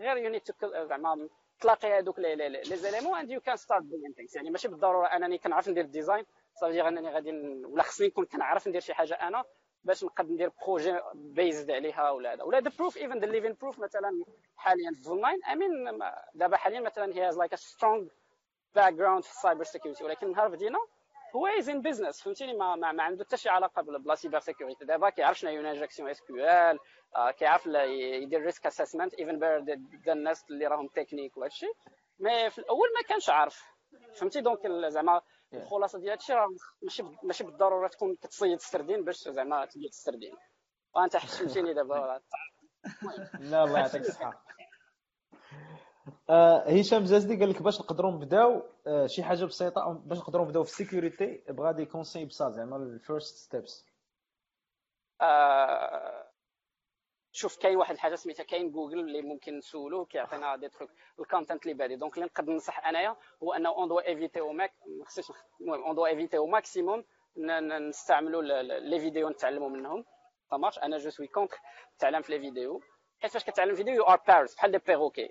غير you need to زعما تلاقي هذوك les éléments and you can start doing things يعني ماشي بالضرورة أنني كنعرف ندير design صافي أنني غادي ولا خصني نكون كنعرف ندير شي حاجة أنا باش نقدر ندير projet based عليها ولا هذا. ولا the proof even the living proof مثلا حاليا في online I mean دابا حاليا مثلا he has like a strong background في ال cybersecurity ولكن نهار بدينا he was in business فهمتيني؟ ما, ما, ما عنده حتى شي علاقة ب la cybersécurité. دابا كيعرف شنو هي injection SQL كيعرف يدير risk assessment even pire الناس اللي راهم تكنيك وهذا الشيء mais في الأول ما كانش عارف. فهمتي؟ donc زعما الخلاصة ديال هادشي راه ماشي ماشي بالضرورة تكون كتصيد السردين باش زعما تبيع السردين وانت حشمتيني دابا. (laughs) لا الله يعطيك الصحة. آه هشام جازدي قال لك باش نقدروا نبداو آه شي حاجة بسيطة باش نقدروا نبداو في ال sécurité بغا des conseils بساط زعما ال first steps شوف كاين واحد الحاجة سميتها كاين جوجل اللي ممكن نسولوه كيعطينا des trucs ال content اللي بادي. donc اللي نقدر ننصح أنايا هو أنه on doit éviter au max ما خصنيش المهم on doit éviter au maximum نستعملوا les vidéos نتعلموا منهم. مارش أنا je suis contre تعلم في les vidéos حيت فاش كتعلم فيديو you are parrots بحال des perroquets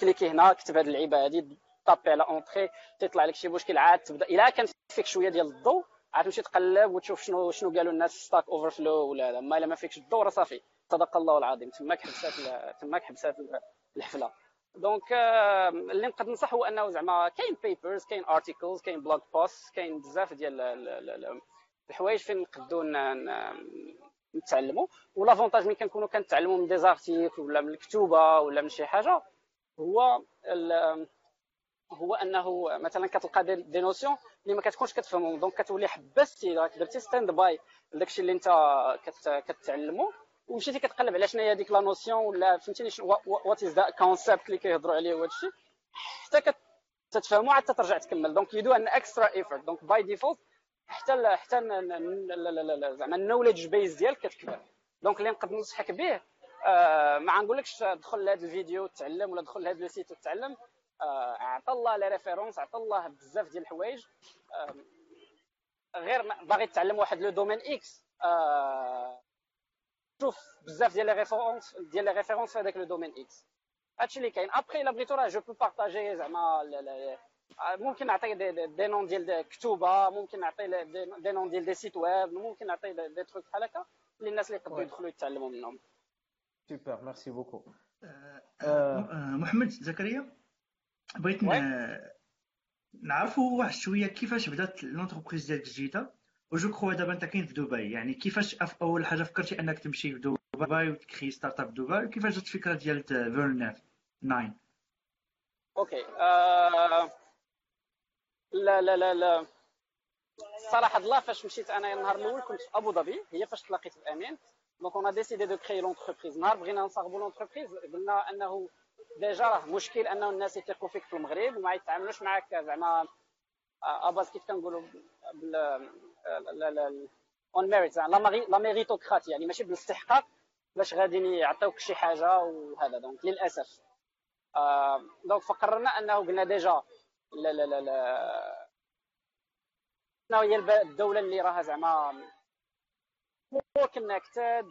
cliquer هنا كتب هذه اللعيبة هذه taper على entrée تيطلع لك شي مشكل عاد تبدا إلا كان فيك شوية ديال الضوء عاد تمشي تقلب وتشوف شنو شنو قالوا الناس Stack Overflow ولا لا. ما إلا ما فيكش الضوء راه صافي. صدق الله العظيم. تماك حبسات تماك حبسات الحفلة. donc اللي نقدر ننصح هو أنه زعما كاين papers كاين articles كاين blog posts كاين بزاف ديال الحوايج فين نقدروا نتعلموا و l'avantage ملي كنكونوا كنتعلموا من des articles ولا من الكتوبة ولا من شي حاجة هو هو أنه مثلا كتلقى des notions اللي ما كتكونش كتفهمهم. donc كتولي حبستي درتي stand by داكشي اللي أنت كتعلمو ومشيتي كتقلب على شنو هي هذيك la notion ولا فهمتيني what is the concept اللي كيهضروا عليه وهذا الشيء. حتى كتفهمو عاد ترجع تكمل. donc you do an extra effort donc by default حتى حتى زعما ال knowledge base ديالك كتكبر. donc اللي نقدر ننصحك به آه ما نقولكش دخل لهذا الفيديو وتعلم ولا دخل لهذا le site وتعلم. آه عطى الله les références عطى الله بزاف ديال الحوايج. آه غير باغي تعلم واحد le domaine X آه شوف بزاف ديال les références ديال les références في هذاك le domaine X هادشي اللي كاين. ابخي الا بغيتو راه je peux partager زعما ممكن نعطي دي, des noms ديال كتوبة ممكن نعطي دي نون ديال des sites web ممكن نعطي des trucs بحال هكا. للناس اللي يقدروا يدخلوا يتعلموا منهم. super merci beaucoup محمد زكريا بغيت نعرفوا واحد شوية كيفاش بدات l'entreprise ديالك الجديدة. و je crois دابا انت كاين في دبي يعني كيفاش أول حاجة فكرتي أنك تمشي في دبي وتكري startup في دبي؟ كيفاش جات الفكرة ديال فيرنات 9 okay آه... لا لا لا لا. صراحة الله فاش مشيت أنا النهار الأول كنت في أبو ظبي هي فاش تلاقيت بامين donc on a décidé de créer l'entreprise نهار بغينا نصاوبوا l'entreprise قلنا انه déjà راه مشكل انه الناس يثقوا فيك في المغرب وما يتعاملوش معك زعما à base كيف كنقولوا based on merit la méritocratie يعني ماشي بالاستحقاق باش غادي يعطيوك شي حاجة وهذا donc للاسف donc فقررنا انه قلنا déjà لا لا لا لا هي الدولة اللي راها زعما more connected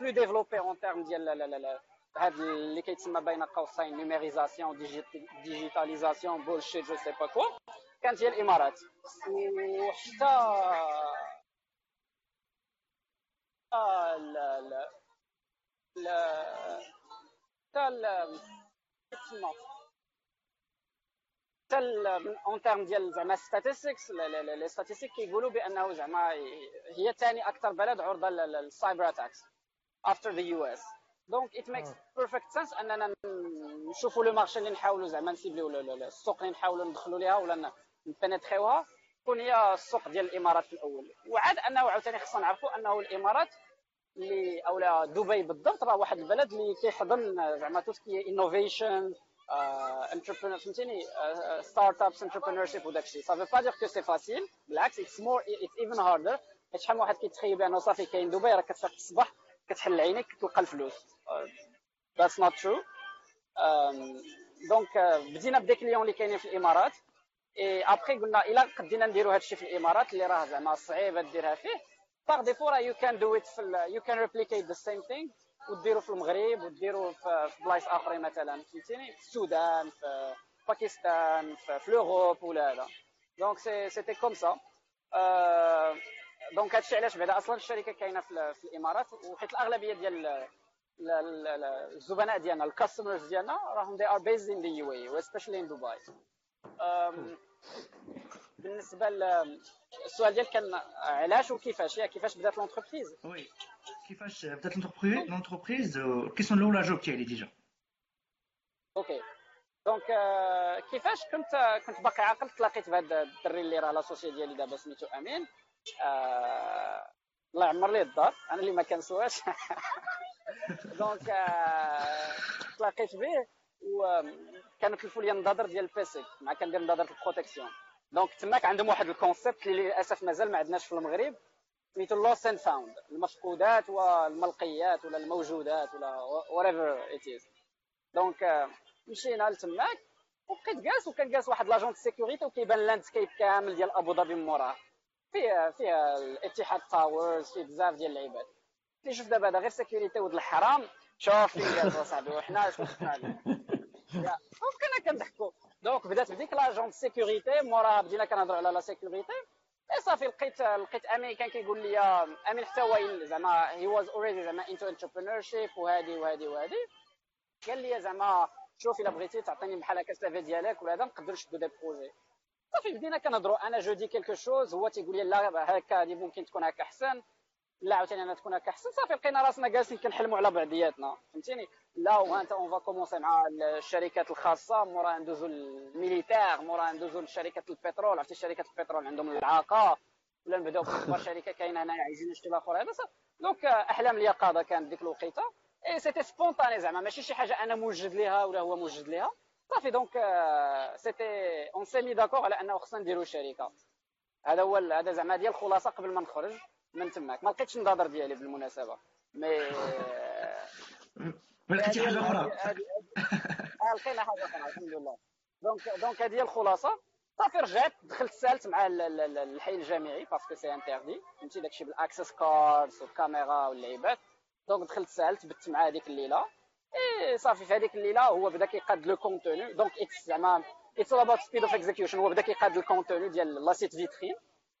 plus développée en termes ديال لا لا لا هاد اللي كيتسمى بين قوسين numérisation digitalisation bullshit je sais pas quoi كانت هي الامارات وحتى آه لا لا لا حتى تسمى حتى en termes ديال زعما statistics les statistiques كيقولوا بأنه زعما هي ثاني أكثر بلد عرضة لل cyber attacks after the US donc it makes perfect sense أننا نشوفوا le marché اللي نحاولوا زعما نسيبليو السوق اللي نحاولوا ندخلوا ليها ولا نبنتريوها تكون هي السوق ديال الإمارات في الأول. وعاد أنه عاوتاني خصنا نعرفوا أنه الإمارات اللي اولا دبي بالضبط راه واحد البلد اللي كيحضن زعما tout ce qui innovation entrepreneur فهمتيني startups entrepreneurship وداك الشيء صافي pas dire que c'est facile. بالعكس it's more it's even harder حيت شحال من واحد كيتخيل بأنه صافي كاين دبي راه كتفيق الصباح كتحل عينيك تلقى الفلوس. that's not true donc بدينا ب des clients اللي كاينين في الإمارات. اي ابخي قلنا إلا قدينا نديروا هذا الشيء في الإمارات اللي راه زعما صعيبه ديرها فيه par défaut راه you can do it في you can replicate the same thing وديروا في المغرب وديروا في بلايص آخرين مثلا. فهمتيني؟ في السودان في باكستان في l'Europe ولا هذا. donc c'est c'était comme ça donc هادشي علاش بعدا أصلا الشركة كاينة في, في الإمارات وحيت الأغلبية ديال الزبناء ديالنا ال customers ديالنا راهم they are based in the UAE especially in Dubai. بالنسبة للسؤال ديالك كان علاش وكيفاش يا كيفاش بدات l'entreprise oui كيفاش بدات l'entreprise ال question الاولى جاوبتي عليه déjà OK donc كيفاش كنت كنت باقي عاقل؟ تلاقيت بهذا الدري اللي راه l'associé ديالي دابا سميتو أمين. آه الله يعمر ليه الدار. أنا اللي ما كنسواش. (laughs) donc آه تلاقيت به وكانوا كلفوا لي النظاظر ديال ال PC مع كندير نظاظر ال protection donc تماك عندهم واحد ال concept اللي للأسف مازال ما عندناش في المغرب سميتو lost and found المفقودات والملقيات ولا الموجودات ولا whatever it is. donc مشينا لتماك وبقيت جالس وكان جالس واحد l'agent sécurité وكيبان landscape كامل ديال أبو ظبي من موراه فيه فيه الاتحاد Towers فيه بزاف ديال اللعيبات. اللي شوف دابا هذا غير sécurité ولد الحرام. شوف فين جالس أصاحبي وحنا شنو شفنا؟ (laughs) كنا كنضحكوا donc بدات بديك l'agent sécurité موراها بدينا كنهضروا على la sécurité et صافي لقيت لقيت امين كان كيقول لي امين حتى هو زعما he was already زعما into entrepreneurship وهادي وهادي وهادي قال لي زعما شوف الا بغيتي تعطيني بحال هكا ال CV ديالك ولا هذا نقدر نشدو des projets صافي بدينا كنهضروا أنا je dis quelque chose هو تيقول لي لا هكا هذه ممكن تكون هكا احسن لا عاوتاني أنا تكون هكا. احسن صافي لقينا راسنا جالسين كنحلموا على بعضياتنا. فهمتيني؟ لا وأنت on va commencer مع الشركات الخاصة. مورا ندوزو ال militaire مورا ندوزو لشركات البترول. عرفتي شركات البترول عندهم العاقه ولا نبداو باكبر (laughs) شركة كاينة هنايا عايزين نشتري الآخر هذا donc أحلام اليقظه كانت ديك الوقيتة. et c'était spontané زعما. ماشي شي حاجة أنا موجد ليها ولا هو موجد ليها. صافي donc c'était on s'est mis d'accord على أنه خصنا نديرو شركة. هذا هو هذا زعما ديال الخلاصة قبل ما نخرج. من تماك. ما لقيتش النظر ديالي بالمناسبة. mais ما لقيتي حاجة أخرى؟ لقينا حاجة أخرى الحمد لله. donc donc هذه هي الخلاصة. صافي رجعت دخلت سألت مع الحي الجامعي parce que c'est interdit فهمتي؟ داكشي بال access cards والكاميرا واللعيبات. donc دخلت سألت بت مع هذيك الليلة. اي صافي في هذيك الليلة هو بدا كيقاد le contenu donc it's زعما it's about speed of execution. هو بدا كيقاد ال contenu ديال la site vitrine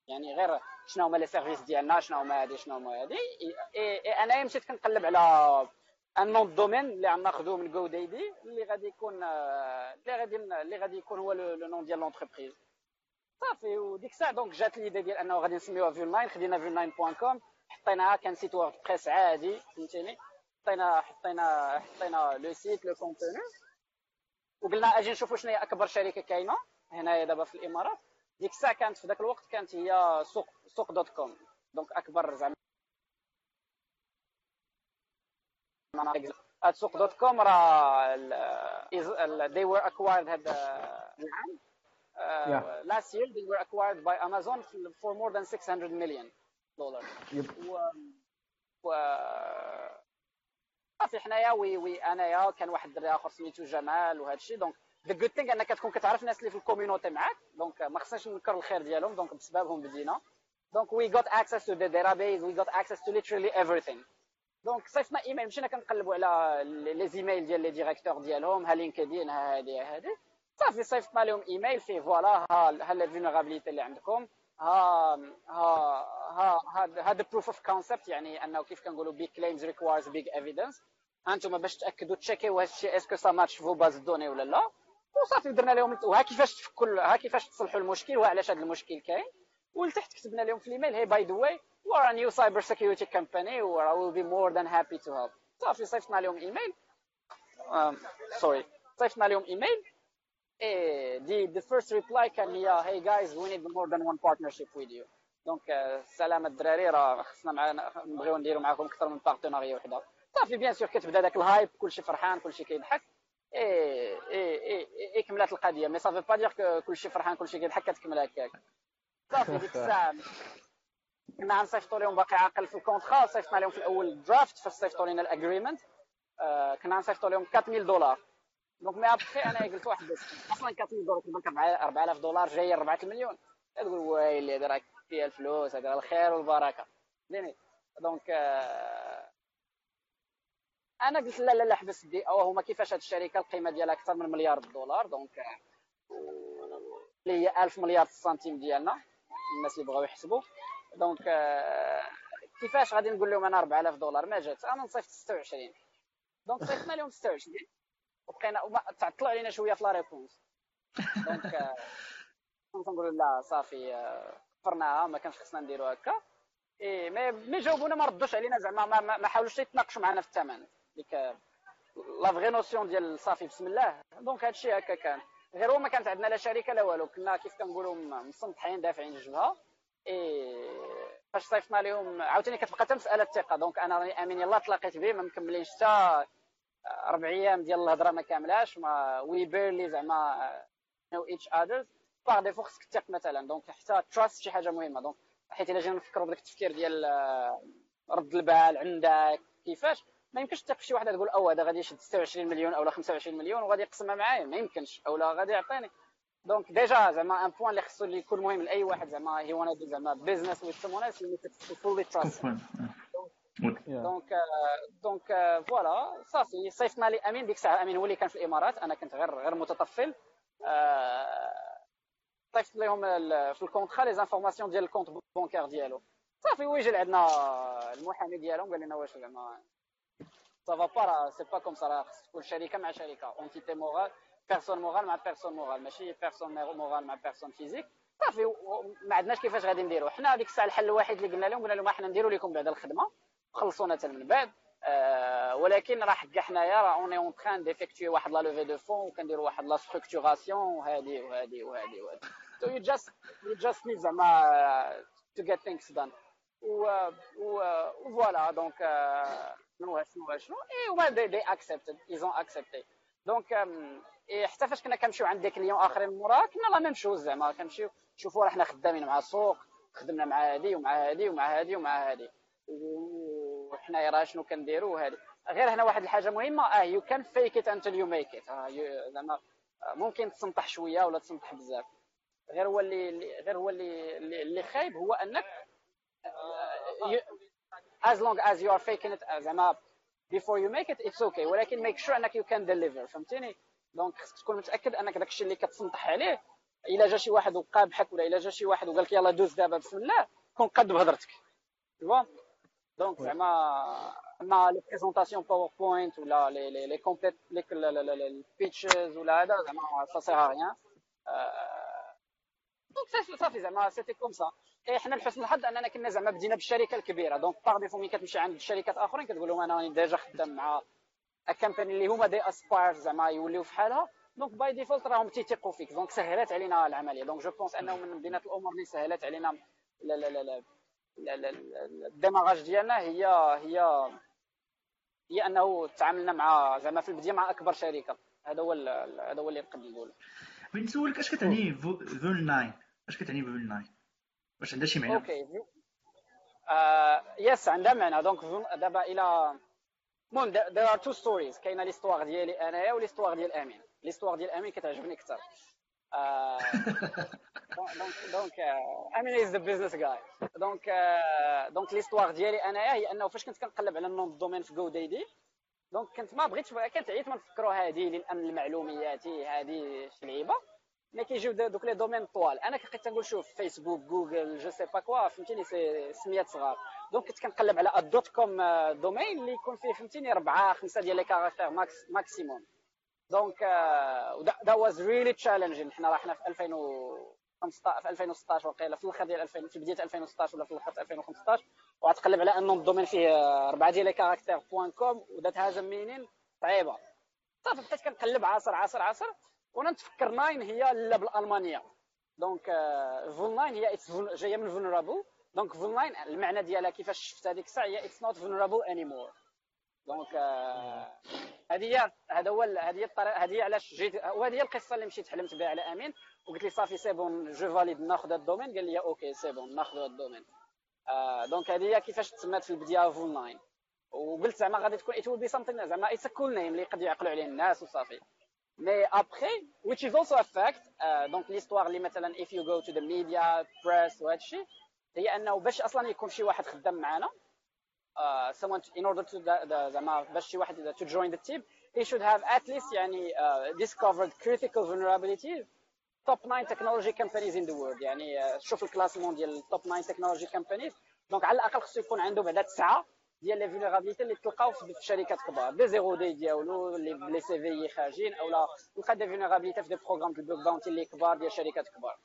يعني غير شنو هما les services ديالنا شنو هما هادي شنو هما هادي. أنا مشيت كنقلب على un nom domaine اللي غناخذوه من GoDaddy اللي غادي يكون اللي غادي اللي غادي يكون هو le nom ديال l'entreprise صافي وديك الساعة donc جات l'idée ديال أنه غادي نسميوها فيل 9 خدينا فيل 9 point com حطيناها كان site WordPress عادي فهمتيني؟ حطينا حطينا حطينا le site le contenu وقلنا أجي نشوفوا شنو هي أكبر شركة كاينة هنايا دابا في الإمارات. ديك الساعة كانت في ذاك الوقت كانت هي سوق سوق dot com. donc أكبر زعما سوق dot com راه they were acquired هذا العام last year they were acquired by Amazon for more than 600 million دولار و و صافي حنايا we we أنايا كان واحد الدري آخر سميتو جمال وهذا الشيء donc the good thing أنك تكون كتعرف الناس اللي في ال community معاك. donc ما خصناش ننكر الخير ديالهم. donc بسببهم بدينا. donc we got access to the database we got access to literally everything donc صيفطنا ايميل مشينا كنقلبوا على les emails ديال les directeurs ديالهم. ها LinkedIn ها هادي ها هادي. صافي صيفطنا لهم ايميل فيه voilà ها ها la vulnérabilité اللي عندكم. ها ها ها هذا proof of concept يعني أنه كيف كنقولوا big claims requires big evidence أنتم باش تأكدوا تشيكيو هذا الشيء est-ce que ça match vos bases de données ولا لا؟ وصافي درنا لهم وها كيفاش تفكوا ها كيفاش تصلحوا المشكل وها علاش هذا المشكل كاين. ولتحت كتبنا لهم في ال email hey by the way new cyber security company. Where I will be more than happy to help. صافي صيفطنا لهم email. sorry صيفطنا لهم email. the the first reply كان هي hey guys we need more than one partnership with you. donc السلام الدراري راه خصنا معنا نبغيو نديرو معاكم أكثر من partenariat وحده. صافي bien sûr كتبدا داك ال hype كلشي فرحان كلشي كيضحك. اي اي اي اي كملات القضية. mais صافي با دير كلشي فرحان كلشي كيضحك كتكمل هكاك. صافي ديك (laughs) الساعة. كنا غنصيفطوا لهم باقي عاقل في ال contrat صيفطنا لهم في الأول draft فاش صيفطوا لنا ال agreement آه كنا غنصيفطوا لهم 4000 دولار. donc mais après أنا قلت واحد بس. أصلا 4000 دولار كيبان 4000 دولار جاية 4 المليون. تقول ويلي هذا راه فيها الفلوس هذا الخير والبركة. فهمتني donc آه أنا قلت لا لا لا حبس دي. أو هما كيفاش هاد الشركة القيمة ديالها أكثر من مليار دولار؟ donc اللي هي 1000 مليار السنتيم ديالنا. الناس اللي بغاو يحسبوا. donc كيفاش غادي نقول لهم أنا 4000 دولار؟ ما جات. أنا نصيفط 26 donc صيفطنا لهم 26 وبقينا تعطلوا علينا شوية في la réponse. donc كنت نقول لا صافي فرناها ما كانش خصنا نديرو هكا. مي مي جاوبونا ما ردوش علينا زعما ما, ما, ما حاولوش يتناقشوا معنا في الثمن. ديك la vraie notion ديال صافي بسم الله. donc هادشي هكا كان. غير هو ما كانت عندنا لا شركة لا والو. كنا كيف كنقولوا مصنطحين دافعين الجبهه إي فاش صيفطنا لهم عاوتاني كتبقى حتى مسألة الثقة. donc أنا راني آمين يلاه تلاقيت به ما مكملينش حتى ربع أيام ديال الهضرة ما كاملاش. mais we barely زعما know each others par défaut خصك تثق مثلا. donc حتى trust شي حاجة مهمة. donc حيت إلا جينا نفكروا بداك التفكير ديال رد البال عندك كيفاش؟ ما يمكنش تثق في شي واحد تقول أو هذا غادي يشد 26 مليون أو 25 مليون وغادي يقسمها معايا. ما يمكنش. أو لا غادي يعطيني. donc déjà زعما un point اللي خصو اللي يكون مهم لأي واحد زعما هي وأنا زعما business with someone else you fully trust donc donc voilà صافي صيفطنا لي امين ديك الساعة امين هو اللي كان في الامارات أنا كنت غير غير متطفل. صيفط لهم في ال contrat les informations ديال ال compte bancaire ديالو. صافي ويجي لعندنا المحامي ديالهم قال لنا واش زعما pas راه c'est pas comme ça راه تكون شركه مع شركه entité morale personne morale مع personne morale ماشي personne morale مع personne physique صافي ما عندناش كيفاش غادي نديرو حنا هذيك الساعة الحل الوحيد اللي قلنا لهم قلنا لهم إحنا نديرو لكم بعد الخدمه خلصونا حتى من بعد ولكن راه كاع حنايا راه on est en train d'effectuer واحد la levée de fonds وكنديرو واحد la structuration وهادي وهادي وهادي وهادي so you just you just need زعما to get things done. و و voilà donc شنو شنو شنو et هما they accepted ils ont accepté donc حتى فاش كنا كنمشيو عند des clients آخرين مورا كنا la même chose زعما. كنمشيو شوفوا راه حنا خدامين مع السوق خدمنا مع هادي ومع هادي ومع هادي ومع هادي. وحنايا راه شنو كنديروا وهادي. غير هنا واحد الحاجة مهمة آه you can fake it until you make it زعما ممكن تسنطح شوية ولا تسنطح بزاف. غير هو اللي غير هو اللي اللي خايب هو أنك as long as you are faking it زعما before you make it it's okay. ولكن make sure أنك you can deliver. فهمتيني؟ donc خصك تكون متأكد أنك داك الشيء اللي كتسنطح عليه إلا جا شي واحد وقابحك ولا إلا جا شي واحد وقال لك يلاه دوز دابا بسم الله كون قد بهضرتك. donc زعما أما les présentations PowerPoint ولا les les les templates les pitches ولا هذا زعما ça sert à rien donc صافي زعما c'était comme ça et حنا لحسن الحظ أننا كنا زعما بدينا بالشركة الكبيرة. donc par défaut ملي كتمشي عند الشركات آخرين كتقول لهم أنا راني déjà خدام مع company اللي هما they aspire زعما يوليو في حالها. donc by default راهم تيثيقوا فيك. donc سهلات علينا العملية. donc je pense أنه من بينات الأمور اللي سهلات علينا لا لا لا لا ال démarrage ديالنا. هي هي هي أنه تعاملنا مع زعما في البداية مع أكبر شركة. هذا هو هذا هو اللي نقدر نقول بغيت نسولك أش كتعني VUL9 أش كتعني VUL9 واش عندها شي معنى. OK. Yes عندها معنى. donc دابا إلى المهم there are two stories. كاينة l'histoire ديالي انايا و l'histoire ديال أمين. l'histoire ديال أمين كتعجبني أكثر. (laughs) donc donc أمين is the business guy donc donc l'histoire ديالي انايا هي أنه فاش كنت كنقلب على ال nom de domaine في GoDaddy donc كنت ما بغيتش كنت عييت ما نفكروا هذه للامن المعلوماتي هذه شي لعيبة. mais كيجيو دوك les domaines طوال أنا كنت تنقول شوف فيسبوك جوجل je sais pas quoi فهمتيني c'est سميات صغار donc كنت كنقلب على ال dot com domain اللي يكون فيه فهمتيني اربعه خمسه ديال les caractères max maximum donc that was really challenging حنا راه حنا في 2015 في 2016 وقيله في الآخر ديال 2000 في بدايه 2016 ولا في الآخر 2015 وغتقلب على un nom de domaine فيه اربعه ديال les caractères point com و that has meaning صعيبه صافي بديت كنقلب عصر عصر عصر وأنا نتفكر nein هي لا بالألمانية. donc VUL9 هي جاية من vulnerable donc VUL9 المعنى ديالها كيفاش شفت هذيك الساعة هي it's not vulnerable anymore donc هذه هي هذا هو هذه هي الطريقة هذه هي علاش جيت وهذه هي القصة اللي مشيت حلمت بها على أمين. وقلت لي صافي c'est bon je valide ناخذ ال domaine. قال لي OK c'est bon ناخذ ال domaine. donc هذه هي كيفاش تسمات في البداية VUL9 وقلت زعما غادي تكون it be something زعما it's cool name اللي يقدروا يعقلوا عليه الناس وصافي. مي ابخي which is also a fact دونك ليستوار اللي مثلا if you go to the media press وهذا الشيء هي انه باش اصلا يكون شي واحد خدام معنا uh, someone to, in order to زعما باش شي واحد to join the team he should have at least يعني uh, discovered critical vulnerabilities top 9 technology companies in the world يعني uh, شوف الكلاسمون ديال top 9 technology companies دونك على الاقل خصو يكون عنده بعدا تسعه ديال les vulnérabilités اللي تلقاو في شركات كبار. des zero day ديالو اللي les CVE خارجين اولا تلقى des vulnérabilités في des programmes ديال bug bounty اللي كبار ديال شركات كبار.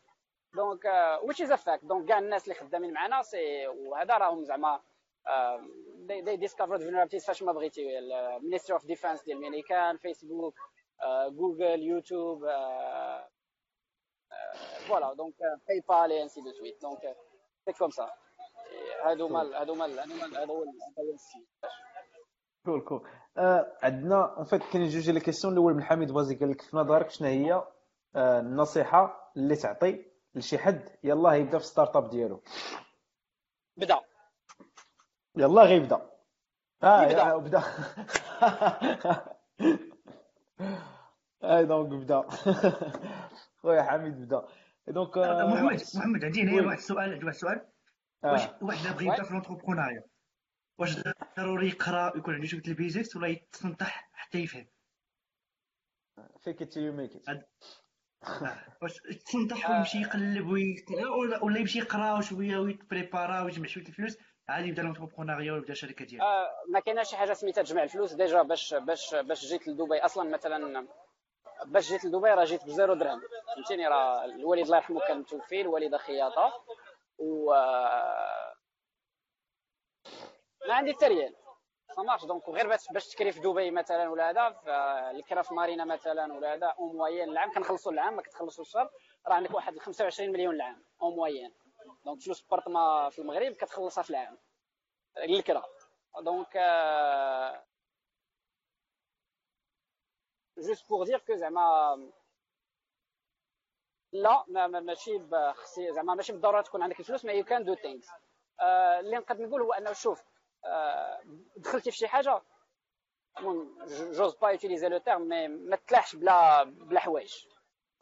donc which is a fact donc كاع الناس اللي خدامين معنا سي وهذا راهم زعما they discovered vulnerabilities فاش ما بغيتي. ال Ministry of Defense ديال الميريكان فيسبوك جوجل يوتيوب voilà donc PayPal et ainsi de suite donc c'est comme ça هادو مال هادو مال هادو مال هذا هو cool cool آه عندنا en fait كاين جوج les questions الأول من حميد بازي قال لك في نظرك شنو هي؟ آه النصيحة اللي تعطي لشي حد يلاه يبدا في start-up ديالو. بدا. يلا غيبدا آه يبدا. بدا. (laughs) et donc بدا. (laughs) خويا حميد بدا. donc محمد محمد عندي هنا واحد السؤال عندي واحد السؤال واش واحد بغى يبدا في l'entrepreneuriat واش ضروري يقرا يكون عنده شوية ال basics ولا يتسنطح حتى يفهم؟ fake it you make it واش يتسنطح ويمشي يقلب ويقرا ولا ولا يمشي يقرا شوية ويتبريبارا ويجمع شوية الفلوس؟ عادي يبدا l'entrepreneuriat ويبدا شركة ديالو. آه ما كايناش شي حاجة سميتها تجمع الفلوس déjà باش باش باش جيت لدبي أصلا مثلا باش جيت لدبي راه جيت بزيرو درهم. فهمتيني؟ راه الوالد الله يرحمه كان متوفي الوالده خياطه و ما عندي حتى ريال. marche donc غير باش باش تكري في دبي مثلا ولا هذا الكرا في مارينا مثلا ولا هذا en moyenne العام. كنخلصوا العام ما كتخلصوا الشهر. راه عندك واحد 25 مليون العام en moyenne donc فلوس بارتما في المغرب كتخلصها في العام. للكرا donc juste pour dire que زعما لا ما ماشي بخصي زعما ماشي بالضرورة تكون عندك الفلوس mais you can do things اللي نقدر نقول هو أنه شوف آه دخلتي في شي حاجة j'ose pas utiliser le terme mais ما تلاحش بلا بلا حوايج.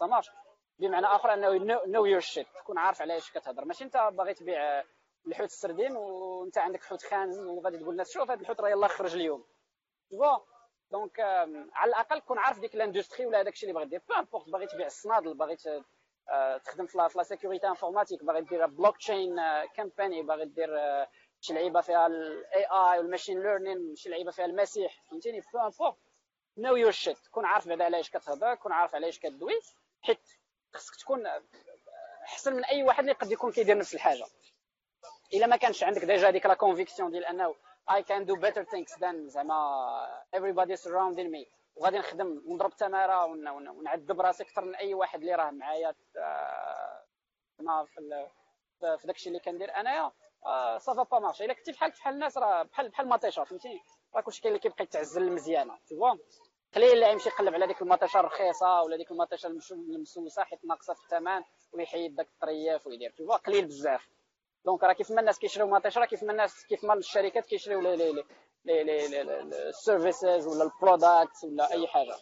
marche بمعنى آخر أنه know your shit تكون عارف على إيش كتهضر. ماشي أنت باغي تبيع الحوت السردين وانت عندك حوت خانز وغادي تقول للناس شوف هذا الحوت راه يلاه خرج اليوم. voilà donc على الأقل كون عارف ديك ال industry ولا هذاك الشيء اللي باغي دير. peu importe باغي تبيع الصنادل باغي آه، تخدم في la sécurité informatique باغي دير blockchain company باغي دير آه، شي لعيبة فيها ال AI وال machine learning شي لعيبة فيها المسيح فهمتيني؟ peu importe know your shit كون عارف بعدا علاش كتهضر كون عارف علاش كدوي حيت خصك تكون أحسن من أي واحد اللي قد يكون كيدير نفس الحاجة. إلا ما كانش عندك déjà هذيك la conviction ديال أنه I can do better things than زعما everybody surrounding me. وغادي نخدم ونضرب تماره ونعذب راسي أكثر من أي واحد اللي راه معايا في في داكشي اللي كندير. أنايا ça va pas marcher إلا كنتي بحال بحال الناس راه بحال بحال المطيشه فهمتيني راه كلشي كاين اللي كيبقى يتعزل المزيانه تي قليل اللي يمشي يقلب على ديك المطيشه الرخيصة ولا ديك المطيشه المسوسة حيت ناقصة في الثمن ويحيد داك الطرياف ويدير تي قليل بزاف. donc راه كيف ما الناس كيشريو مطيشه راه كيف ما الناس كيف ما الشركات كيشريو ال services ولا ال product ولا اي حاجة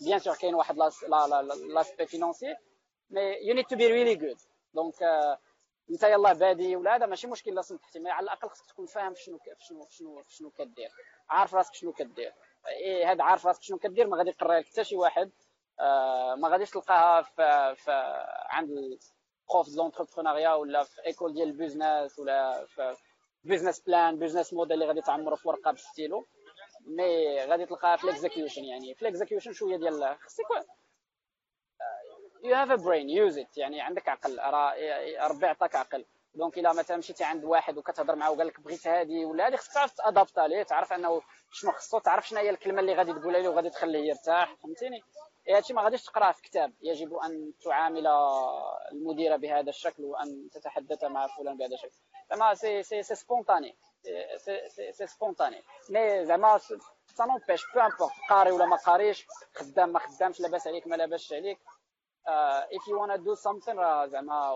bien sûr كاين واحد l'aspect financier mais you need to be really good donc انت يلاه بادي ولا هذا ماشي مشكل لا سمحتي mais على الاقل خصك تكون فاهم شنو شنو شنو شنو كدير عارف راسك شنو كدير إيه هذا عارف راسك شنو كدير ما غادي يقرا لك حتى شي واحد ما غاديش تلقاها في, في عند prof de l'entrepreneuriat ولا في école ديال ال business ولا في business plan business model اللي غادي تعمرو في ورقه بالستيلو mais غادي تلقاها في ال execution يعني في ال execution شوية ديال خصك you have a brain use it يعني عندك عقل ربي عطاك عقل donc الا مثلا مشيتي عند واحد وكتهضر معاه وقال لك بغيت هذه ولا هذه خصك تعرف تادابت عليه تعرف انه شنو خصو تعرف شنو هي الكلمة اللي غادي تقولها له وغادي تخليه يرتاح فهمتيني هادشي ما غاديش تقراه في كتاب. يجب أن تعامل المدير بهذا الشكل وأن تتحدث مع فلان بهذا الشكل. زعما c'est c'est c'est spontané c'est spontané mais زعما ça n'empêche peu importe قاري ولا ما قاريش خدام ما خدامش لاباس عليك ما لاباس عليك. if you wanna do something راه زعما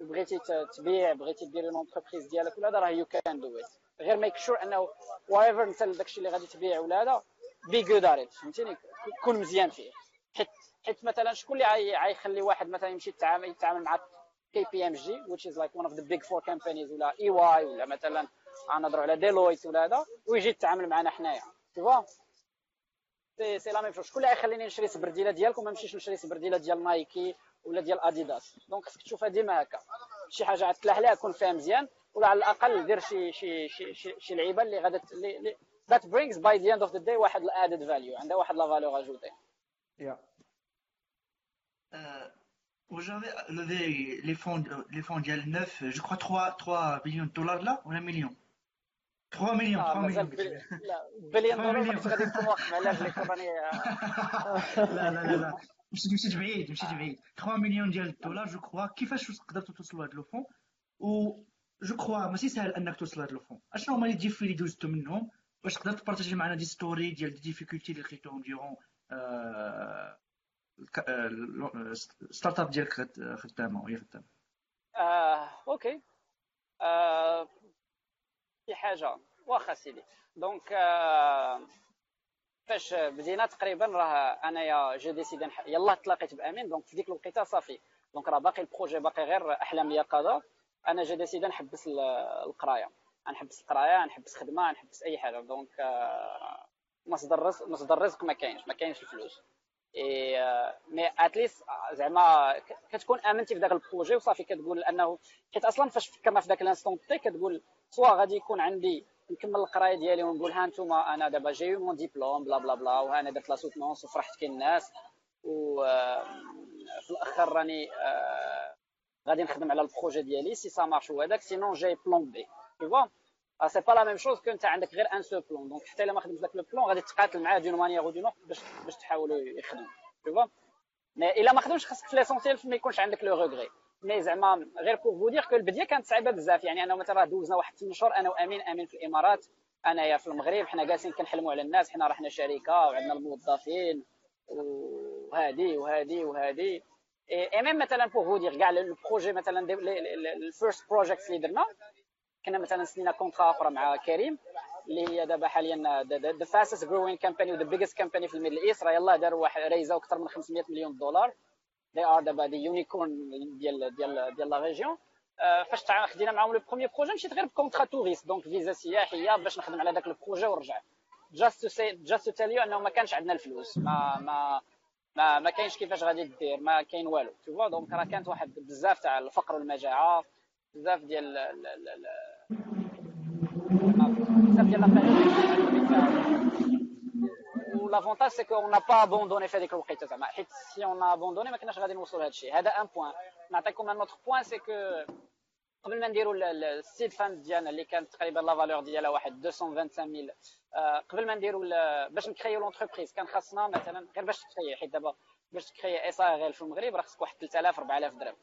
بغيتي تبيع بغيتي دير l'entreprise ديالك ولا هذا راه you can do it غير make sure أنه whatever انت داكشي اللي غادي تبيع ولا هذا be good at فهمتيني؟ كون مزيان فيه. حيت حيت مثلا شكون اللي غيخلي واحد مثلا يمشي يتعامل يتعامل مع KPMG which is like one of the big four companies ولا EY ولا مثلا غنهضروا على Deloitte ولا هذا ويجي يتعامل معنا حنايا. tout ça c'est la même chose شكون اللي غيخليني نشري سبرديله ديالك وما نمشيش نشري سبرديله ديال Nike ولا ديال Adidas donc خصك تشوفها ديما هكا. شي حاجة غتلاح لها كون فيها مزيان ولا على الأقل دير شي شي شي شي, شي لعيبة اللي غادا that brings by the end of the day واحد added value عندها واحد la valeur ajoutée yeah. Aujourd'hui, les fonds, les fonds ديال 9, je crois 3, 3 millions de dollars là, ou 1 million? 3 millions, 3 millions. لا بليون دولار غادي نكون واقف على رجليك لا لا لا لا مشيت مشيت بعيد مشيت بعيد 3 مليون ديال الدولار je crois كيفاش قدرتوا توصلوا لهذا le fonds و je crois ماشي سهل انك توصل لهذا le fonds اشنو هما les défis اللي دوزتو منهم واش تقدر تبارطاجي معنا des stories ديال des difficultés اللي لقيتوهم durant start-up ديالك خدامه وهي خدامه okay شي حاجة واخا سيدي donc فاش بدينا تقريبا راه انايا j'ai décidé يلاه تلاقيت بامين donc في ديك الوقيته صافي donc راه باقي ال projet باقي غير احلام اليقظه أنا je décide نحبس القرايه نحبس القرايه نحبس خدمه نحبس أي حاجة. donc مصدر الرزق مصدر الرزق ما كاينش ما كاينش الفلوس. et mais at least زعما كتكون آمنتي في ذاك ال projet وصافي كتقول انه حيت أصلا فاش فكرنا في ذاك ال instant تي كتقول soit غادي يكون عندي نكمل القراية ديالي ونقول ها أنتم أنا دابا جاي mon diplôme bla bla bla وها أنا درت la soutenance وفرحت كاين الناس. وفي الأخر راني غادي نخدم على ال projet ديالي si ça marche وهذاك sinon j'ai plan B tu vois c'est pas la même chose que انت عندك غير un seul plan donc حتى الا ما خدمتش داك le plan غادي تقاتل معاه d'une manière donc باش باش تحاولوا يخدم vois? mais الا ما خدمش خاصك في l'essentiel ما يكونش عندك le regret mais زعما غير pour vous dire que البديه كانت صعيبه بزاف يعني أنا مثلا دوزنا واحد 8 شهور أنا وأمين أمين في الإمارات أنايا في المغرب حنا جالسين كنحلموا على الناس حنا رحنا شركة وعندنا الموظفين وهادي وهادي وهادي. et même مثلا pour vous dire كاع ال projet مثلا ال first project اللي درنا كنا مثلا سنينا contrat أخرى مع كريم اللي هي دابا حاليا the fastest growing company و the biggest company في ال Middle East. راه يلاه داروا واحد raisa و أكثر من 500 مليون دولار. They are دابا the unicorn ديال ديال ديال la région فاش خدينا معاهم le premier projet مشيت غير ب contrat touriste donc فيزا سياحية باش نخدم على ذاك ال projet ونرجع just to say just to tell you أنه ما كانش عندنا الفلوس. ما ما ما ما كاينش كيفاش غادي دير ما كاين والو tu donc راه كانت واحد بزاف تاع الفقر والمجاعة بزاف ديال بزاف ديال l'avantage c'est qu'on n'a pas abandonné في هذيك الوقيته زعما حيت si on abandonnait ما كناش غادي نوصلوا لهذا الشيء هذا un point نعطيكم un autre point c'est que قبل ما نديروا ال seed fund ديالنا اللي كانت تقريبا la valeur ديالها واحد 225000 قبل ما نديروا باش نكريو l'entreprise كان خاصنا مثلا غير باش تكري حيت دابا باش تكري SARL في المغرب راه خصك واحد 3000 4000 درهم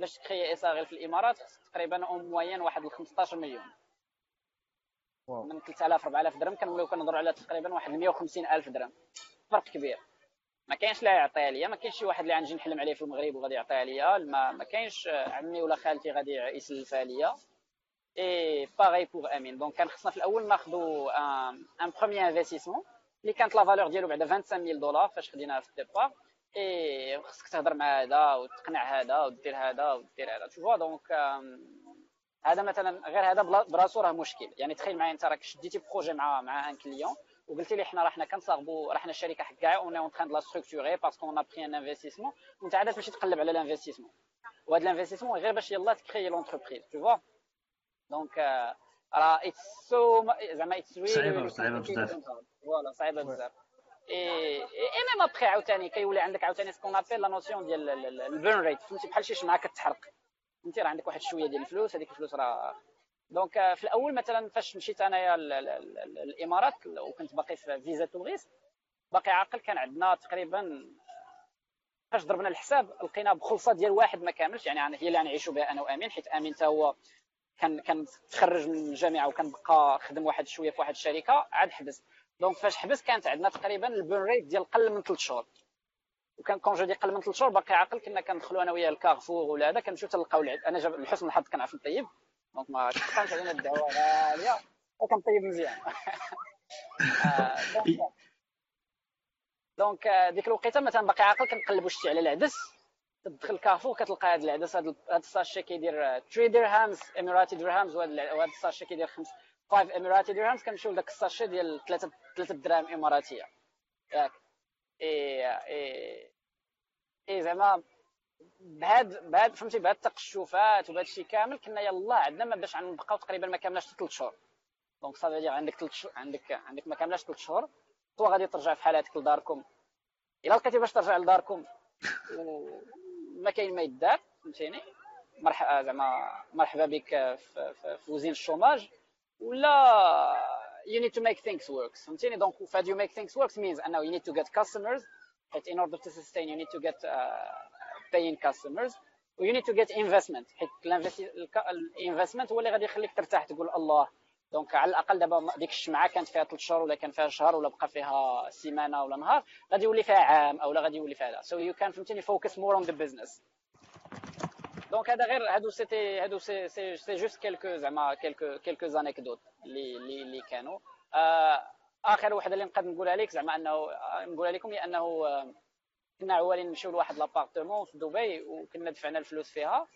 باش تكري SARL في الإمارات تقريبا en moyenne واحد 15 مليون. من 3000 4000 درهم كنوليو كنهضروا على تقريبا واحد 150 ألف درهم. فرق كبير. ما كاينش اللي يعطيها ليا ما كاينش شي واحد اللي غنجي نحلم عليه في المغرب وغادي يعطيها ليا ما, ما كاينش عمي ولا خالتي غادي يسلفها ليا et pareil pour أمين donc كان خصنا في الأول ناخذوا un premier investissement اللي كانت la valeur ديالو بعدا 25000 دولار فاش خديناها في ال départ et خصك تهضر مع هذا وتقنع هذا ودير هذا ودير هذا. tu vois donc هذا مثلا غير هذا براسو راه مشكل. يعني تخيل معايا أنت راك شديتي projet مع مع un client وقلتي لي حنا راه حنا كنصاغبوا راه حنا الشركة حق كاع on en train de la structurer parce que on prend un investissement وأنت عاد تمشي تقلب على ال investissement وهذا ال investissement غير باش يلاه تكري l'entreprise tu vois donc راه it's so زعما it's really صعيبة صعيبة بزاف. voilà صعيبة بزاف. et même après عاوتاني كيولي عندك عاوتاني ce qu'on appelle la notion ديال ال burn rate فهمتي؟ بحال شي شمعة كتحرق. فهمتي؟ راه عندك واحد شوية ديال الفلوس هذيك الفلوس راه donc في الأول مثلا فاش مشيت أنايا الإمارات وكنت باقي في visa touriste باقي عاقل كان عندنا تقريبا فاش ضربنا الحساب لقينا بخلصة ديال واحد ما كاملش يعني هي اللي غنعيشوا بها أنا وأمين حيت أمين حتى هو كان كان تخرج من الجامعة وكان بقى خدم واحد شوية في واحد الشركة عاد حبس. donc فاش حبس كانت عندنا تقريبا ال burn rate ديال قل من ثلاث شهور وكان كون جو قل من ثلاث شهور باقي عاقل كنا كندخلوا أنا وياه الكارفور ولا هذا كنمشيو تلقاو أنا جاب لحسن الحظ كنعرف نطيب donc ما كانش علينا الدعوه غاليه وكنطيب مزيان donc ديك الوقيته مثلا باقي عاقل كنقلبوا شتي على العدس تدخل كارفور كتلقى هذا العدس هذا ال sachet كيدير 3 dirhams émirati dirhams وهذا ال sachet كيدير 5 5 émirati dirhams كنمشيو لذاك ال sachet ديال 3 3 دراهم إماراتية. ياك. إي إي إي زعما بهاد بهاد فهمتي بهاد التقشفات وبهاد الشيء كامل كنا يلاه عندنا ما باش نبقاو تقريبا ما كاملاش ثلاث شهور. donc صافي عندك ثلاث شهور عندك عندك ما كاملاش ثلاث شهور. تو غادي ترجع في حالاتك لداركم. إلا لقيتي باش ترجع لداركم ما كاين ما يدار فهمتيني؟ مرحبا زعما مرحبا بك في, في, في وزين ال chômage. ولا you need to make things work. فهمتيني؟ donc فهاد you make things work means انه you need to get customers حيت in order to sustain you need to get uh, paying customers. و you need to get investment. حيت ال investment هو اللي غادي يخليك ترتاح تقول الله. donc على الأقل دابا ديك الشمعة كانت فيها ثلاث شهور ولا كان فيها شهر ولا بقى فيها سيمانة ولا نهار غادي يولي فيها عام أو لا غادي يولي فيها so you can فهمتيني focus more on the business donc هذا غير هادو c'était هادو c'est c'est juste quelques زعما quelques quelques anecdotes اللي اللي اللي كانوا اخر وحده اللي نقدر نقولها لك زعما انه نقولها لكم هي انه كنا عوالين نمشيو لواحد l'appartement في دبي وكنا دفعنا الفلوس فيها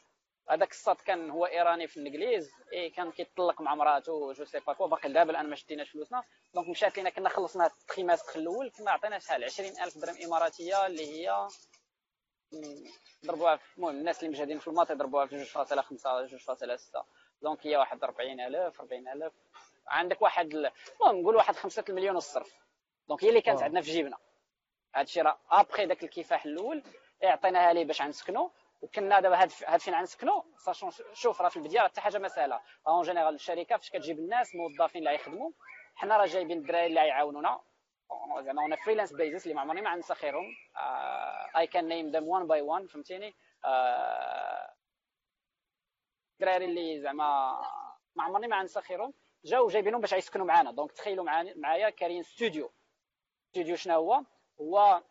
هذاك الساط كان هو ايراني في الانجليز اي كان كيطلق مع مراته je sais pas quoi باقي دابا الان ما شديناش فلوسنا donc مشات لينا كنا خلصنا ال trimestre الأول كنا عطينا شحال 20000 درهم اماراتيه اللي هي ضربوها المهم الناس اللي مجهدين في ال maths يضربوها في 2.5 2.6 donc هي واحد 40000 40000 عندك واحد المهم نقول واحد 5 المليون الصرف. donc هي اللي كانت عندنا في جيبنا. هادشي راه ابخي داك الكفاح الأول عطيناها ليه باش غنسكنوا وكنا دابا هاد هاد فين غنسكنوا sachant شوف راه في البداية حتى حاجة ما سهلة. en général الشركة فاش كتجيب الناس موظفين اللي غيخدموا. حنا راه جايبين الدراري اللي غيعاونونا. زعما on freelance basis اللي ما عمرني ما غنسى خيرهم. I can name them one by one فهمتيني؟ الدراري اللي زعما ما عمرني ما غنسى خيرهم. جاو جايبينهم باش يسكنوا معنا donc تخيلوا معايا كاين ستوديو ستوديو شنو هو؟ هو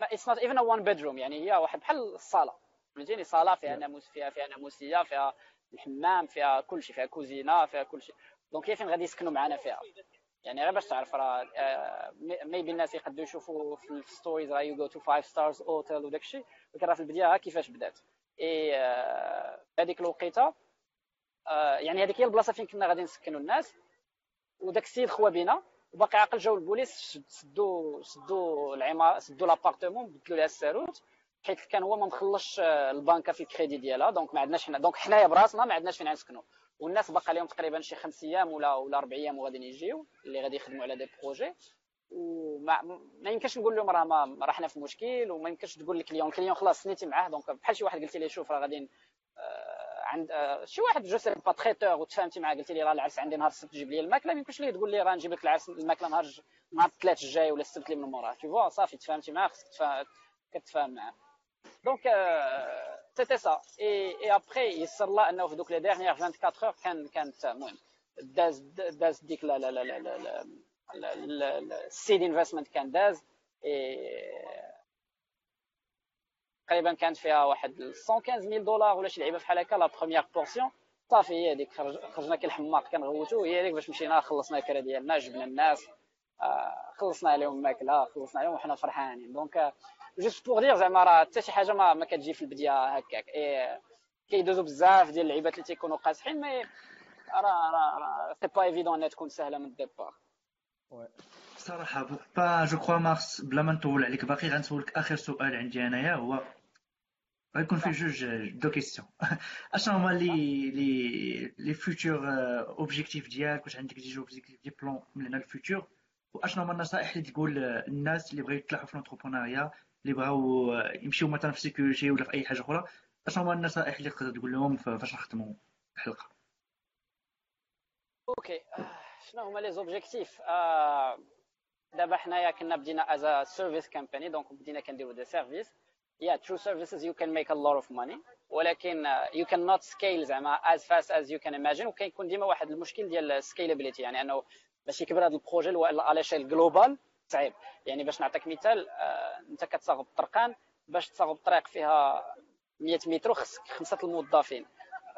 it's not even one bedroom يعني هي واحد بحال الصاله فهمتيني؟ صالة فيها ناموس فيها فيها ناموسية فيها الحمام فيها كل شيء فيها كوزينة فيها كل شيء. donc هي فين غادي يسكنوا معنا فيها؟ يعني غير باش تعرف راه maybe الناس يقدروا يشوفوا في ال stories راه you go to five stars hotel وداك الشيء ولكن راه في البداية كيفاش بدات. اي هذيك الوقيتة يعني هذيك هي البلاصة فين كنا غادي نسكنوا الناس وداك السيد خوا بينا وباقي عاقل جاو البوليس سدوا سدوا العمارة سدوا l'appartement بدلوا لها الساروت حيت كان هو ما مخلصش آه، البنكة في الكريدي ديالها donc ما عندناش حنا دونك حنايا براسنا ما عندناش فين نسكنوا والناس باقا لهم تقريبا شي خمس أيام ولا ولا أربع أيام وغادي يجيو اللي غادي يخدموا على des projets. وما ما يمكنش نقول لهم راه ما راه حنا في مشكل وما يمكنش تقول لك اليوم ال client خلاص signيتي معاه donc بحال شي واحد قلتي لي شوف راه غادي عند آه، شي واحد جو سي با تريتور وتفاهمتي معاه قلتي لي راه العرس عندي نهار السبت جيب لي الماكلة ما يمكنش ليه تقول لي راه نجيب لك العرس الماكلة نهار نهار الثلاث الجاي ولا السبت اللي من موراه. تو فوا صافي تفاهمتي معاه خصك كتفاهم معاه. دونك سيتي سا اي اي ابخي يسر الله انه في دوك لي ديرنيير 24 اور كان كانت المهم داز داز ديك لا لا لا لا لا السيد انفستمنت كان داز تقريبا كانت فيها واحد 115000 دولار ولا شي لعيبه بحال هكا la première portion صافي هي هذيك خرجنا كي الحماق كنغوتو هي هذيك باش مشينا خلصنا الكرا ديالنا جبنا الناس خلصنا عليهم ماكله خلصنا عليهم وحنا فرحانين donc juste pour dire زعما راه حتى شي حاجة ما, ما كتجي في البدايه هكاك كيدوزو بزاف ديال اللعيبات اللي تيكونوا قاصحين mais راه راه راه c'est pas évident انها تكون سهله من ال départ صراحة bah je crois مارس بلا ما نطول عليك باقي غنسولك اخر سؤال عندي انايا هو غيكون فيه جوج deux questions اشنو هما les les les futurs objectifs ديالك واش عندك déjà objectifs des plans من هنا ال futur واشنو هما النصائح اللي تقول الناس اللي بغاو يتلاحوا في ال entrepreneuriat اللي بغاو يمشيو مثلا في ال sécurité ولا في أي حاجة أخرى اشنو هما النصائح اللي تقدر تقول لهم فاش نختموا الحلقة. okay. شنو هما les objectifs؟ دابا حنايا كنا بدينا as service company donc بدينا كنديرو des services yeah through services you can make a lot of money ولكن uh, you cannot scale زعما as fast as you can imagine وكيكون ديما واحد المشكل ديال scalability يعني أنه باش يكبر هذا ال projet على échelle globale صعيب يعني باش نعطيك مثال آه انت كتصاوب طرقان باش تصاوب طريق فيها 100 متر خصك خمسة الموظفين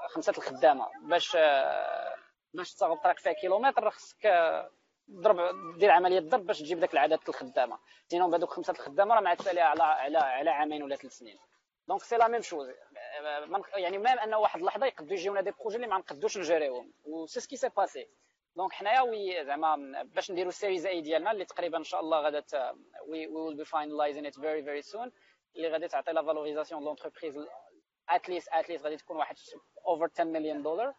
خمسة الخدامة. باش آه باش تصاوب طريق فيها كيلومتر خصك آه ضرب دير عملية ضرب باش تجيب داك العدد الخدامة. sinon بهذوك خمسة الخدامة راه معتاليه على على على عامين ولا ثلاث سنين. donc c'est la même chose. يعني même انه واحد اللحظة يقدروا يجيونا des projets اللي ما نقدوش نجريوهم. و c'est ce qui s'est passé. donc حنايا oui زعما باش نديروا ال Series A ديالنا اللي تقريبا إن شاء الله غادا we will be finalizing it very very soon اللي غادي تعطي la valorisation de l'entreprise at least at least غادي تكون واحد over 10 مليون دولار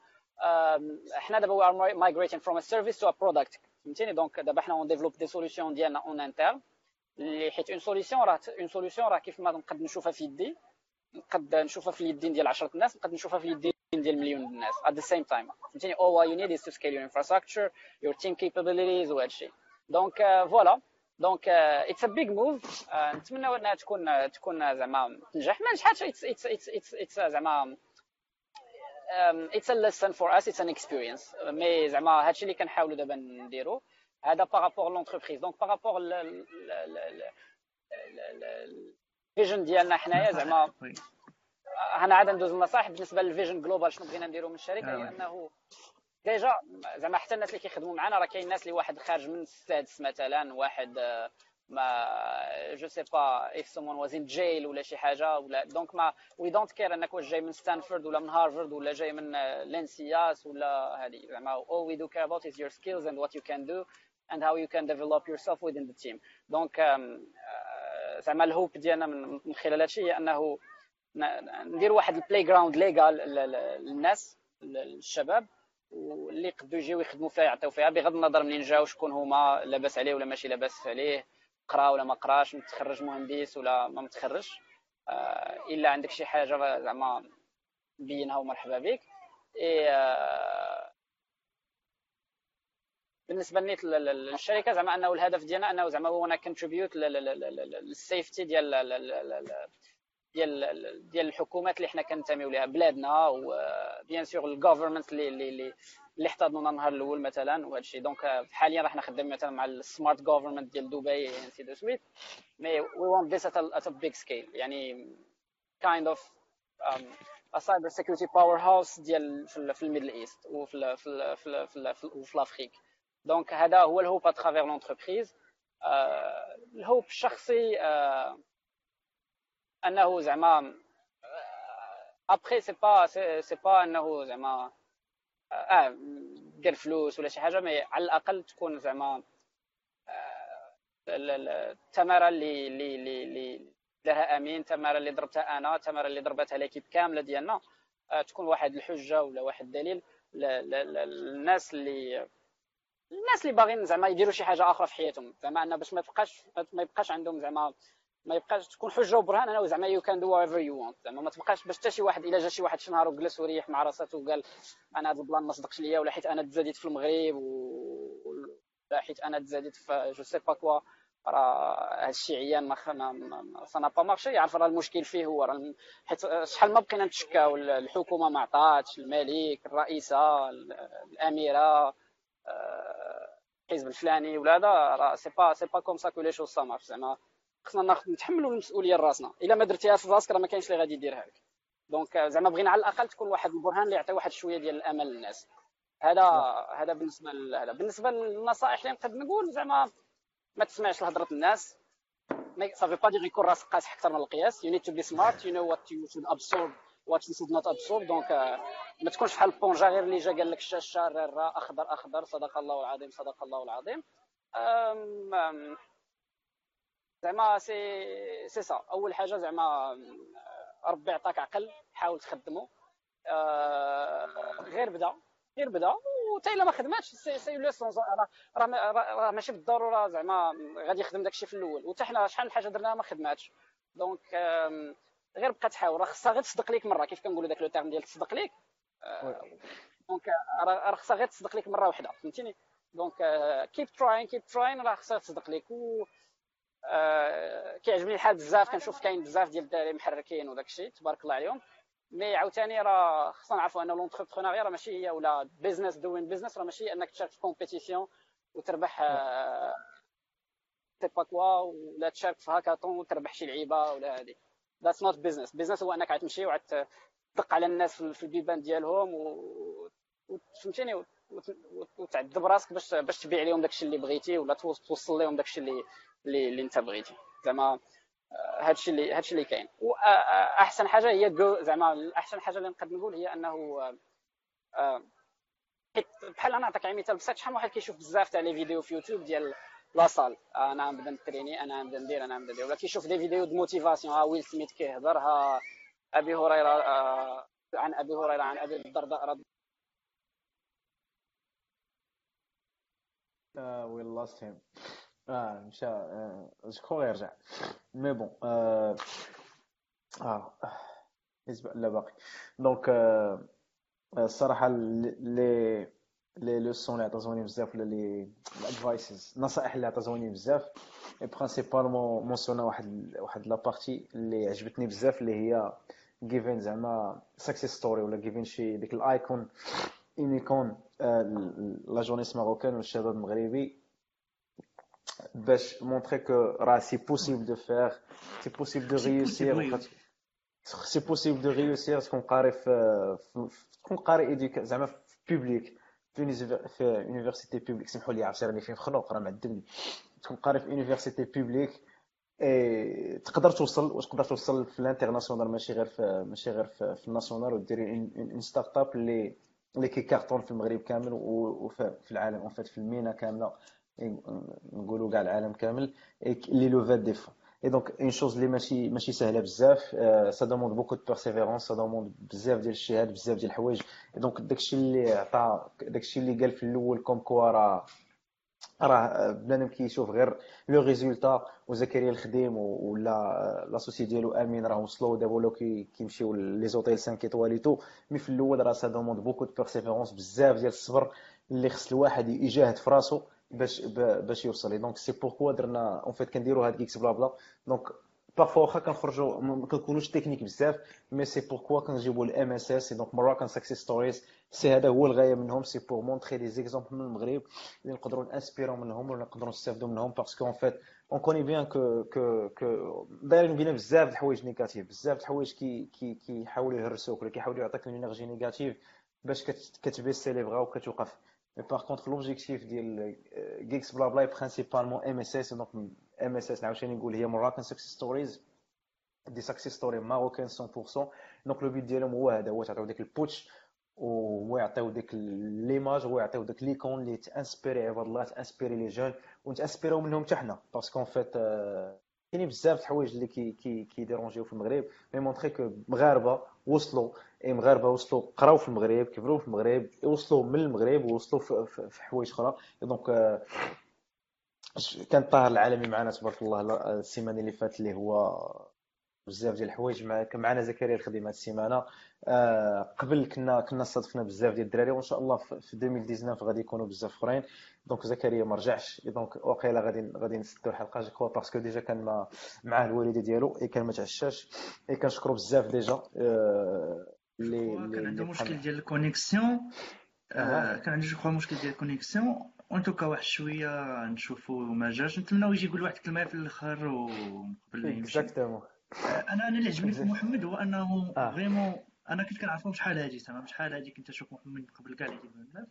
حنا دابا we are migrating from a service to a product فهمتيني؟ donc دابا حنا on développe des solutions ديالنا en interne اللي حيت une solution راه une solution راه كيف ما نقد نشوفها في يدي نقد نشوفها في اليدين ديال 10 الناس نقد نشوفها في اليدين ديال مليون الناس at the same time فهمتيني all you need is to scale your infrastructure your team capabilities وهذا الشيء donc voilà donc it's a big move نتمنى انها تكون تكون زعما تنجح ما نجحتش it's it's it's it's زعما it's a lesson for us it's an experience mais زعما هادشي اللي كنحاولوا دابا نديرو هذا par rapport l'entreprise donc par rapport ال vision ديالنا حنايا زعما أنا عاد ندوز النصائح بالنسبة لل vision globale شنو بغينا نديرو من الشركة هي انه ديجا زعما حتى الناس اللي كيخدموا معنا راه كاين ناس اللي واحد خارج من السادس مثلا واحد ما جو سي با إف سومون واز ان جيل ولا شي حاجة ولا دونك ما وي دونت كير إنك واش جاي من ستانفورد ولا من هارفارد ولا جاي من لانسياس ولا هذه. زعما all we do care about is your skills and what you can do and how you can develop yourself within the team. دونك زعما الهوب ديالنا من خلال هادشي هي أنه ندير واحد ال playground légal للناس للشباب واللي يقدروا يجيو يخدموا فيها يعطيو فيها بغض النظر منين جاو شكون هما لاباس عليه ولا ماشي لاباس عليه قرا ولا ما قراش متخرج مهندس ولا ما متخرجش آه الا عندك شي حاجة زعما بينها ومرحبا بك آه بالنسبة لنيت للشركه زعما انه الهدف ديالنا انه زعما هو أنا contribute لل safety ديال ديال ديال الحكومات اللي حنا كنتميو لها بلادنا و bien sûr ال government اللي اللي اللي احتضنونا النهار الأول مثلا وهذا الشيء. donc حاليا راه حنا خدامين مثلا مع ال smart government ديال دبي c'est de suite mais we want this at a big scale يعني kind of cyber security powerhouse ديال في ال Middle East وفي في في في وفي donc هذا هو ال hope à travers l'entreprise ال hope الشخصي أنه زعما après c'est pas c'est pas أنه زعما آه دير فلوس ولا شي حاجة mais على الأقل تكون زعما التماره اللي اللي اللي اللي دارها أمين التماره اللي ضربتها أنا التماره اللي ضربتها l'équipe كاملة ديالنا تكون واحد الحجة ولا واحد الدليل للناس اللي الناس اللي باغيين زعما يديروا شي حاجة آخرى في حياتهم. زعما أن باش ما تبقاش ما يبقاش عندهم زعما ما يبقاش تكون حجة وبرهان انه زعما you can do whatever you want زعما ما تبقاش باش حتى شي واحد إلا جا شي واحد شي نهار وجلس وريح مع راساته وقال أنا هذا البلان ما صدقش ليا ولا حيت أنا تزاديت في المغرب ولا حيت أنا تزاديت في je sais pas quoi راه هاد الشيء عيان mais ça pas marché يعرف راه المشكل فيه هو راه حيت شحال ما بقينا نتشكاو الحكومة ما عطاتش الملك الرئيسة الأميرة الحزب الفلاني ولا هذا راه c'est pas c'est pas comme ça que les choses ça marche زعما خصنا ناخذ نتحملوا المسؤولية لراسنا. إلا ما درتيها في راسك راه ما كاينش اللي غادي يديرها لك donc زعما بغينا على الأقل تكون واحد البرهان اللي يعطي واحد شوية ديال الأمل للناس. هذا هذا بالنسبة لهذا بالنسبة للنصائح اللي نقدر نقول زعما ما تسمعش لهضرة الناس. صافي با دير يكون راسك قاصح أكثر من القياس. You need to be smart. You know what you should absorb what should not absorb donc ما تكونش بحال البونجا غير اللي جا قال لك الشاشه أخضر أخضر. صدق الله العظيم صدق الله العظيم. زعما سي سي سا. أول حاجة زعما ربي عطاك عقل حاول تخدمه آه، غير بدا غير بدا. وتا إلا ما خدماتش c'est c'est leçon راه راه ماشي بالضرورة زعما غادي يخدم داكشي في الأول. وتا حنا شحال من حاجة درناها ما خدماتش. donc غير بقى تحاول راه خصها غير تصدق ليك مرة. كيف كنقولوا داك le terme ديال تصدق ليك؟ آه، donc راه خصها غير تصدق ليك مرة واحدة فهمتيني؟ donc keep trying keep trying راه خصها تصدق ليك. و آه، كيعجبني الحال بزاف كنشوف كاين بزاف ديال الدراري محركين وداك الشيء تبارك الله عليهم. mais عاوتاني راه خصنا نعرفوا أن l'entrepreneuriat راه ماشي هي ولا business doing business راه ماشي أنك تشارك في compétition وتربح sais pas quoi ولا تشارك في هاكاطون وتربح شي لعيبة ولا هذه that's not business business هو أنك غتمشي وعاد تدق على الناس في البيبان ديالهم و فهمتيني؟ وتعذب راسك باش باش تبيع لهم داكشي اللي بغيتي ولا توصل لهم داكشي اللي اللي, اللي انت بغيتي. زعما هادشي اللي هادشي اللي كاين. واحسن حاجة هي زعما احسن حاجة اللي نقدر نقول هي أنه آه، بحال أنا نعطيك مثال بسيط شحال واحد كيشوف بزاف تاع les vidéos في يوتيوب ديال la salle أنا نبدا نتريني أنا نبدا ندير أنا نبدا ندير. ولا كيشوف des vidéos de motivation ها ويل سميث كيهضر ها أبي هريرة آه، عن أبي هريرة عن أبي الدرداء رضي We lost him. آه مشى كخوا يرجع mais bon آه لا باقي donc الصراحه les les leçons اللي عطاتوني بزاف ولا les advices النصائح اللي عطاتوني بزاف principalement مونسيونا واحد واحد la partie اللي عجبتني بزاف اللي هي giving زعما success story ولا giving شي ديك ال icône une icône la jeunesse marocaine والشباب المغربي باش montrer que راه c'est possible de faire c'est possible de réussir c'est possible de réussir تكون قاري في تكون قاري ايديك زعما في public في université publique سمحوا لي عرفتي راني فين مخنوق راه معذبني تكون قاري في université publique et تقدر توصل وتقدر توصل في ال international ماشي غير في ماشي غير في, في ال national وديري une start-up اللي اللي كي cartonne في المغرب كامل وفي العالم. en fait في ال MENA كاملة نقولوا كاع العالم كامل اللي لو فات دي فون et donc une chose اللي ماشي ماشي سهله بزاف ça demande beaucoup de persévérance ça demande بزاف ديال الجهاد بزاف ديال الحوايج. donc داكشي اللي عطى داكشي اللي قال في الأول comme quoi راه راه بنادم كيشوف غير le résultat وزكريا الخديم ولا l'associé ديالو أمين راه وصلوا دابا ولاو كيمشيو les hôtels 5 étoiles et tout mais في الأول راه ça demande beaucoup de persévérance بزاف ديال الصبر اللي خص الواحد يجاهد في راسو باش باش يوصل. donc c'est pourquoi درنا en fait كنديروا هاد Geeks Blabla. donc parfois واخا كنخرجوا ما كنكونوش تكنيك بزاف mais c'est pourquoi كنجيبوا ال MSS donc Moroccan success stories c'est هذا هو الغاية منهم. c'est pour montrer des exemples من المغرب. اللي نقدروا نانسبيرو منهم ولا نقدروا نستافدوا منهم parce que en fait on connaît bien que que que دايرين بينا بزاف د الحوايج négatives بزاف د الحوايج كي كي كيحاولوا يهرسوك ولا كيحاولوا يعطيك une énergie négative باش كتبيسي les bras وكتوقف. Mais par contre, l'objectif ديال Geeks Blabla principalement MSS donc MSS عاوتاني نقول هي Moroccan success stories. des success stories marocain 100% donc le but ديالهم هو هذا هو تعطيو ديك ال push وهو يعطيو ديك l'image هو يعطيو ديك l'icône اللي تانسبيري عباد الله تانسبيري les jeunes ونتانسبيريو منهم حتى حنا. parce que en fait كاينين بزاف الحوايج اللي كي كي كيديرونجيو في المغرب mais montrer que مغاربة وصلوا اي مغاربة وصلوا قراو في المغرب كبروا في المغرب وصلوا من المغرب ووصلوا في, في حوايج أخرى. donc كان الطاهر العالمي معنا تبارك الله السيمانه اللي فاتت اللي هو بزاف ديال الحوايج كان معنا زكريا الخديمه السيمانة. آه قبل كنا كنا صادفنا بزاف ديال الدراري وإن شاء الله في 2019 غادي يكونوا بزاف أخرين. donc زكريا ما رجعش. donc واقيلا غادي غادي نسدوا الحلقة je crois parce que déjà كان ما معاه الوالدة ديالو اي كان ما تعشاش. اي كنشكرو بزاف déjà آه اللي كان عنده مشكل ديال ال connexion آه كان عنده جو مشكل ديال ال connexion و en tout cas واحد شوية نشوفو ما جاش نتمنى يجي يقول واحد الكلمة في الآخر وقبل ما يمشي. exactement أنا أنا اللي عجبني في محمد هو أنه vraiment أنا كنت كنعرفو شحال هادي تمام؟ شحال هادي كنت نشوف محمد قبل كاع اللي يدير الناس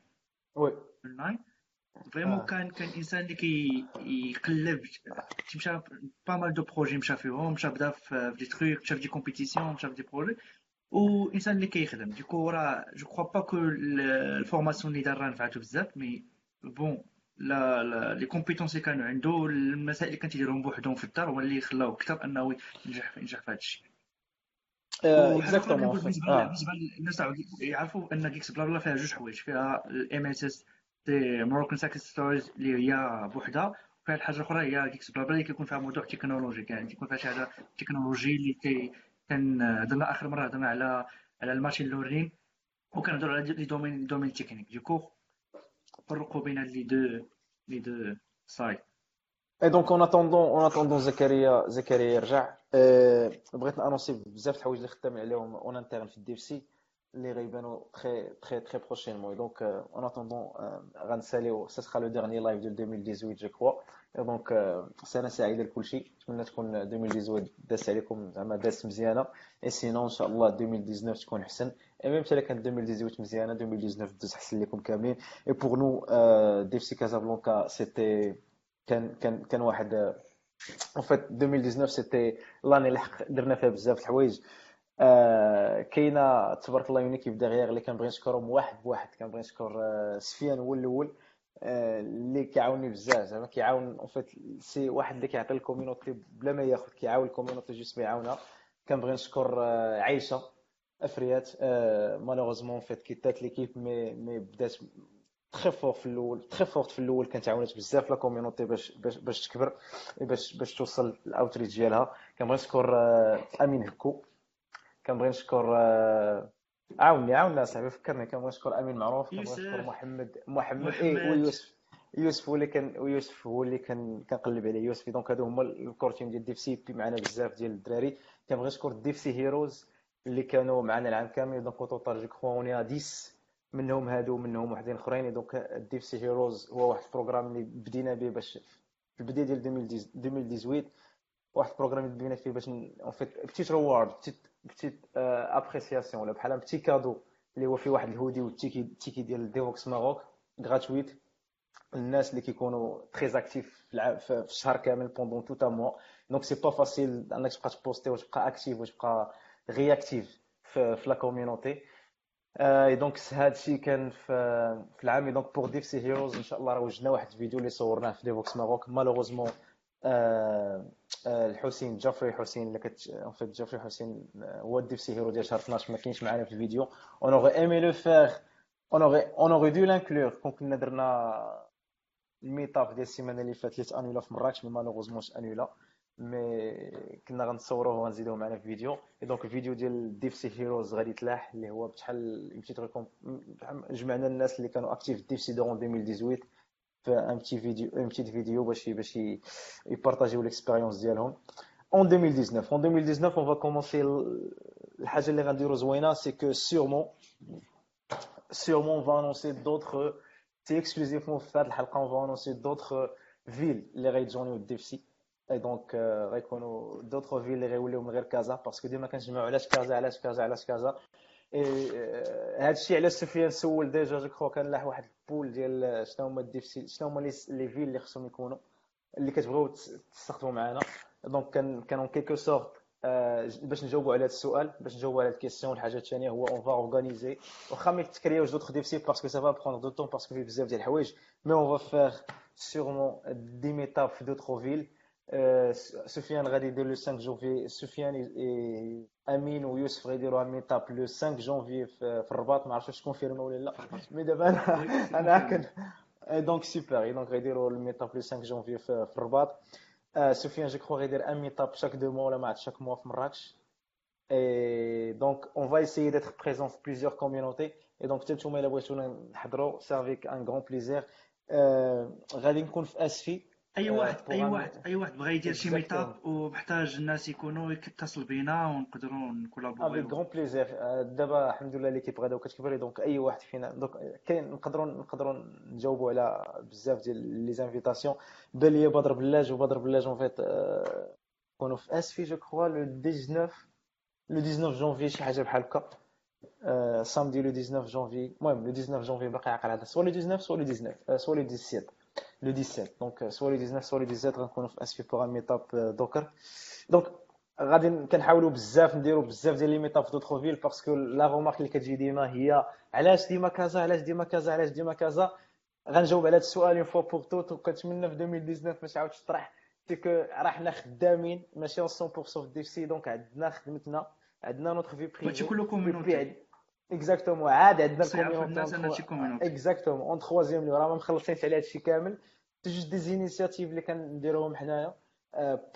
oui. online vraiment كان كان إنسان اللي كيقلب مشى pas mal de projets مشى فيهم مشى بدا في des trucs مشى في des compétitions مشى في des projets وانسان اللي كيخدم. donc راه je crois pas que ال formation اللي دار راه نفعتو بزاف mais bon la la les compétences اللي كانوا عنده المسائل اللي كان تيديرهم بوحدهم في الدار هو اللي خلاو أكثر أنه ينجح ينجح في هذا الشيء exactement بالنسبة للناس يعرفوا أن Geeks Blabla فيها جوج حوايج. فيها ال MSS the Moroccan Success Stories اللي هي بوحدها وفيها الحاجة الأخرى هي Geeks Blabla اللي كيكون فيها موضوع تكنولوجي يعني تيكون فيها شي حاجة تكنولوجي اللي كي كان هضرنا آخر مرة هضرنا على على ال machine learning وكنهضروا على les domaines domaines techniques donc فرقوا بين هاد les deux les deux sides et donc en attendant en attendant زكريا زكريا يرجع أه بغيت ن annoncer بزاف د الحوايج اللي خدامين عليهم en interne في ال DevC اللي غيبانوا très très très prochainement donc en attendant غنساليو ça sera le dernier live ديال 2018 je crois donc سنه سعيده لكلشي نتمنى تكون 2018 داس عليكم زعما داس مزيانه et sinon ان شاء الله 2019 تكون احسن et même حتى كانت 2018 مزيانه 2019 دوز احسن لكم كاملين et pour nous DevC Casablanca c'était كان كان كان واحد en fait 2019 c'était l'année اللي درنا فيها بزاف الحوايج آه كاينة تبارك الله une équipe derrière اللي كنبغي نشكرهم واحد بواحد كنبغي نشكر سفيان هو الأول اللي كيعاوني بزاف زعما كيعاون en fait c'est واحد اللي كيعطي ال community بلا ما ياخذ كيعاون ال community juste بيعاونها كنبغي نشكر عايشه افريات آه malheureusement vite quitté l'équipe mais mais بدات très fort في الأول très forte في الأول كانت عاونت بزاف la community باش باش باش تكبر باش باش توصل ال outreach ديالها. كنبغي نشكر أمين هكو. كنبغي نشكر عاوني عاوني صاحبي فكرني. كنبغي نشكر أمين معروف كنبغي نشكر محمد محمد إي ويوسف يوسف هو اللي كان ويوسف هو اللي كان كنقلب عليه. يوسف donc هادو هما ال core team ديال DevC بي معنا بزاف ديال الدراري. كنبغي نشكر DevC Heroes اللي كانوا معنا العام كامل. donc total je crois on est 10 منهم هادو منهم وحدين أخرين. donc DevC Heroes هو واحد ال programme اللي بدينا به باش في البداية ديال 2018 واحد ال programme اللي بدينا فيه باش en fait petite reward petite petite appréciation ولا بحال petit cadeau اللي هو فيه واحد الهودي والتيكي التيكي ديال Devoxx Maroc gratuite الناس اللي كيكونوا très actifs في الشهر كامل pendant tout mois donc c'est pas facile انك تبقى ت poster وتبقى actif وتبقى réactif في la community et donc هذا الشيء كان في في العام. donc pour DevC Heroes ان شاء الله راه وجدنا واحد الفيديو اللي صورناه في Devoxx Maroc malheureusement الحسين جافري حسين اللي كت en fait جافري حسين هو DevC Hero ديال شهر 12 ما كاينش معنا في الفيديو. on aurait aimé le faire on aurait on aurait dû l'inclure كون كنا درنا ال meetup ديال السيمانة اللي فاتت اللي ت annula في مراكش mais malheureusement annula mais كنا غنصوروه وغنزيدوه معنا في فيديو. et donc الفيديو ديال DevC Heroes غادي يتلاح اللي هو بشحال petite جمعنا الناس اللي كانوا actifs DevC durant 2018 في un petit vidéo une petite vidéo باش باش يبارطاجيو l'expérience ديالهم. en 2019 en 2019 on va commencer الحاجة اللي غنديرو زوينة c'est que sûrement sûrement va annoncer d'autres c'est exclusivement في هذه الحلقة on va annoncer d'autres villes اللي غيتجونيو ال DevC et donc غيكونوا d'autres villes اللي غيوليو من غير كازا parce que ديما كنجمعوا علاش كازا علاش كازا علاش كازا هذا الشيء علاش سفيان سول déjà je crois كان لاح واحد ال poll ديال شنو هما ال DevC شنو هما les villes اللي خصهم يكونوا اللي كتبغيو تستخدموا معنا donc كان كانوا quelque sorte باش نجاوبوا على هذا السؤال باش نجاوبوا على ال question الحاجة الثانية هو on va organiser واخا ما تكريوش d'autres DevC parce que ça va prendre du temps parce que فيه بزاف ديال الحوايج mais on va faire sûrement des meetups في d'autres villes سفيان غادي يدير le 5 جونفي سفيان امين ويوسف غيديروا meetup le 5 جونفي في الرباط ما عرفتش confirmé ولا لا mais دابا أنا أنا كن donc super donc غيديروا ال meetup le 5 جونفي في الرباط سفيان je crois غيدير un meetup chaque deux mois ولا ما عرفت chaque mois في مراكش et donc on va essayer d'être présents في plusieurs communities اي donc حتى نتوما الا بغيتونا نحضروا ça avec un grand plaisir غادي نكون في اسفي أي واحد أي واحد أي واحد بغى يدير شي meetup ومحتاج الناس يكونوا يتصل بينا ونقدروا نكولابوريو. افيك غون بليزير دابا الحمد لله l'équipe غادا وكتكبر donc أي واحد فينا. donc كاين نقدروا نقدروا نجاوبوا على بزاف ديال les invitations ben لي بدر بلاج وبدر بلاج en fait كونوا في آسفي je crois le 19 le 19 جونفي شي حاجة بحال هكا. samedi le 19 جونفي المهم le 19 جونفي باقي عاقل هذا soit le 19 soit le 19 soit le 17 le 17. Donc, soit le 19, soit le 17, on a fait pour un meetup Docker. Donc, غادي كنحاولوا بزاف نديروا بزاف ديال les meetups في d'autres villes parce que la remarque اللي كتجي ديما هي علاش ديما كذا علاش ديما كذا علاش ديما كذا غنجاوب على هذا السؤال une fois pour toutes وكنتمنى في 2019 ما تعاودش تطرح c'est que راه حنا خدامين ماشي 100% في الدي سي donc عندنا خدمتنا عندنا notre vie privée community exactement عاد عندنا ال community exactement en troisième راه ما مخلصينش على هادشي كامل. juste des initiatives اللي كنديروهم حنايا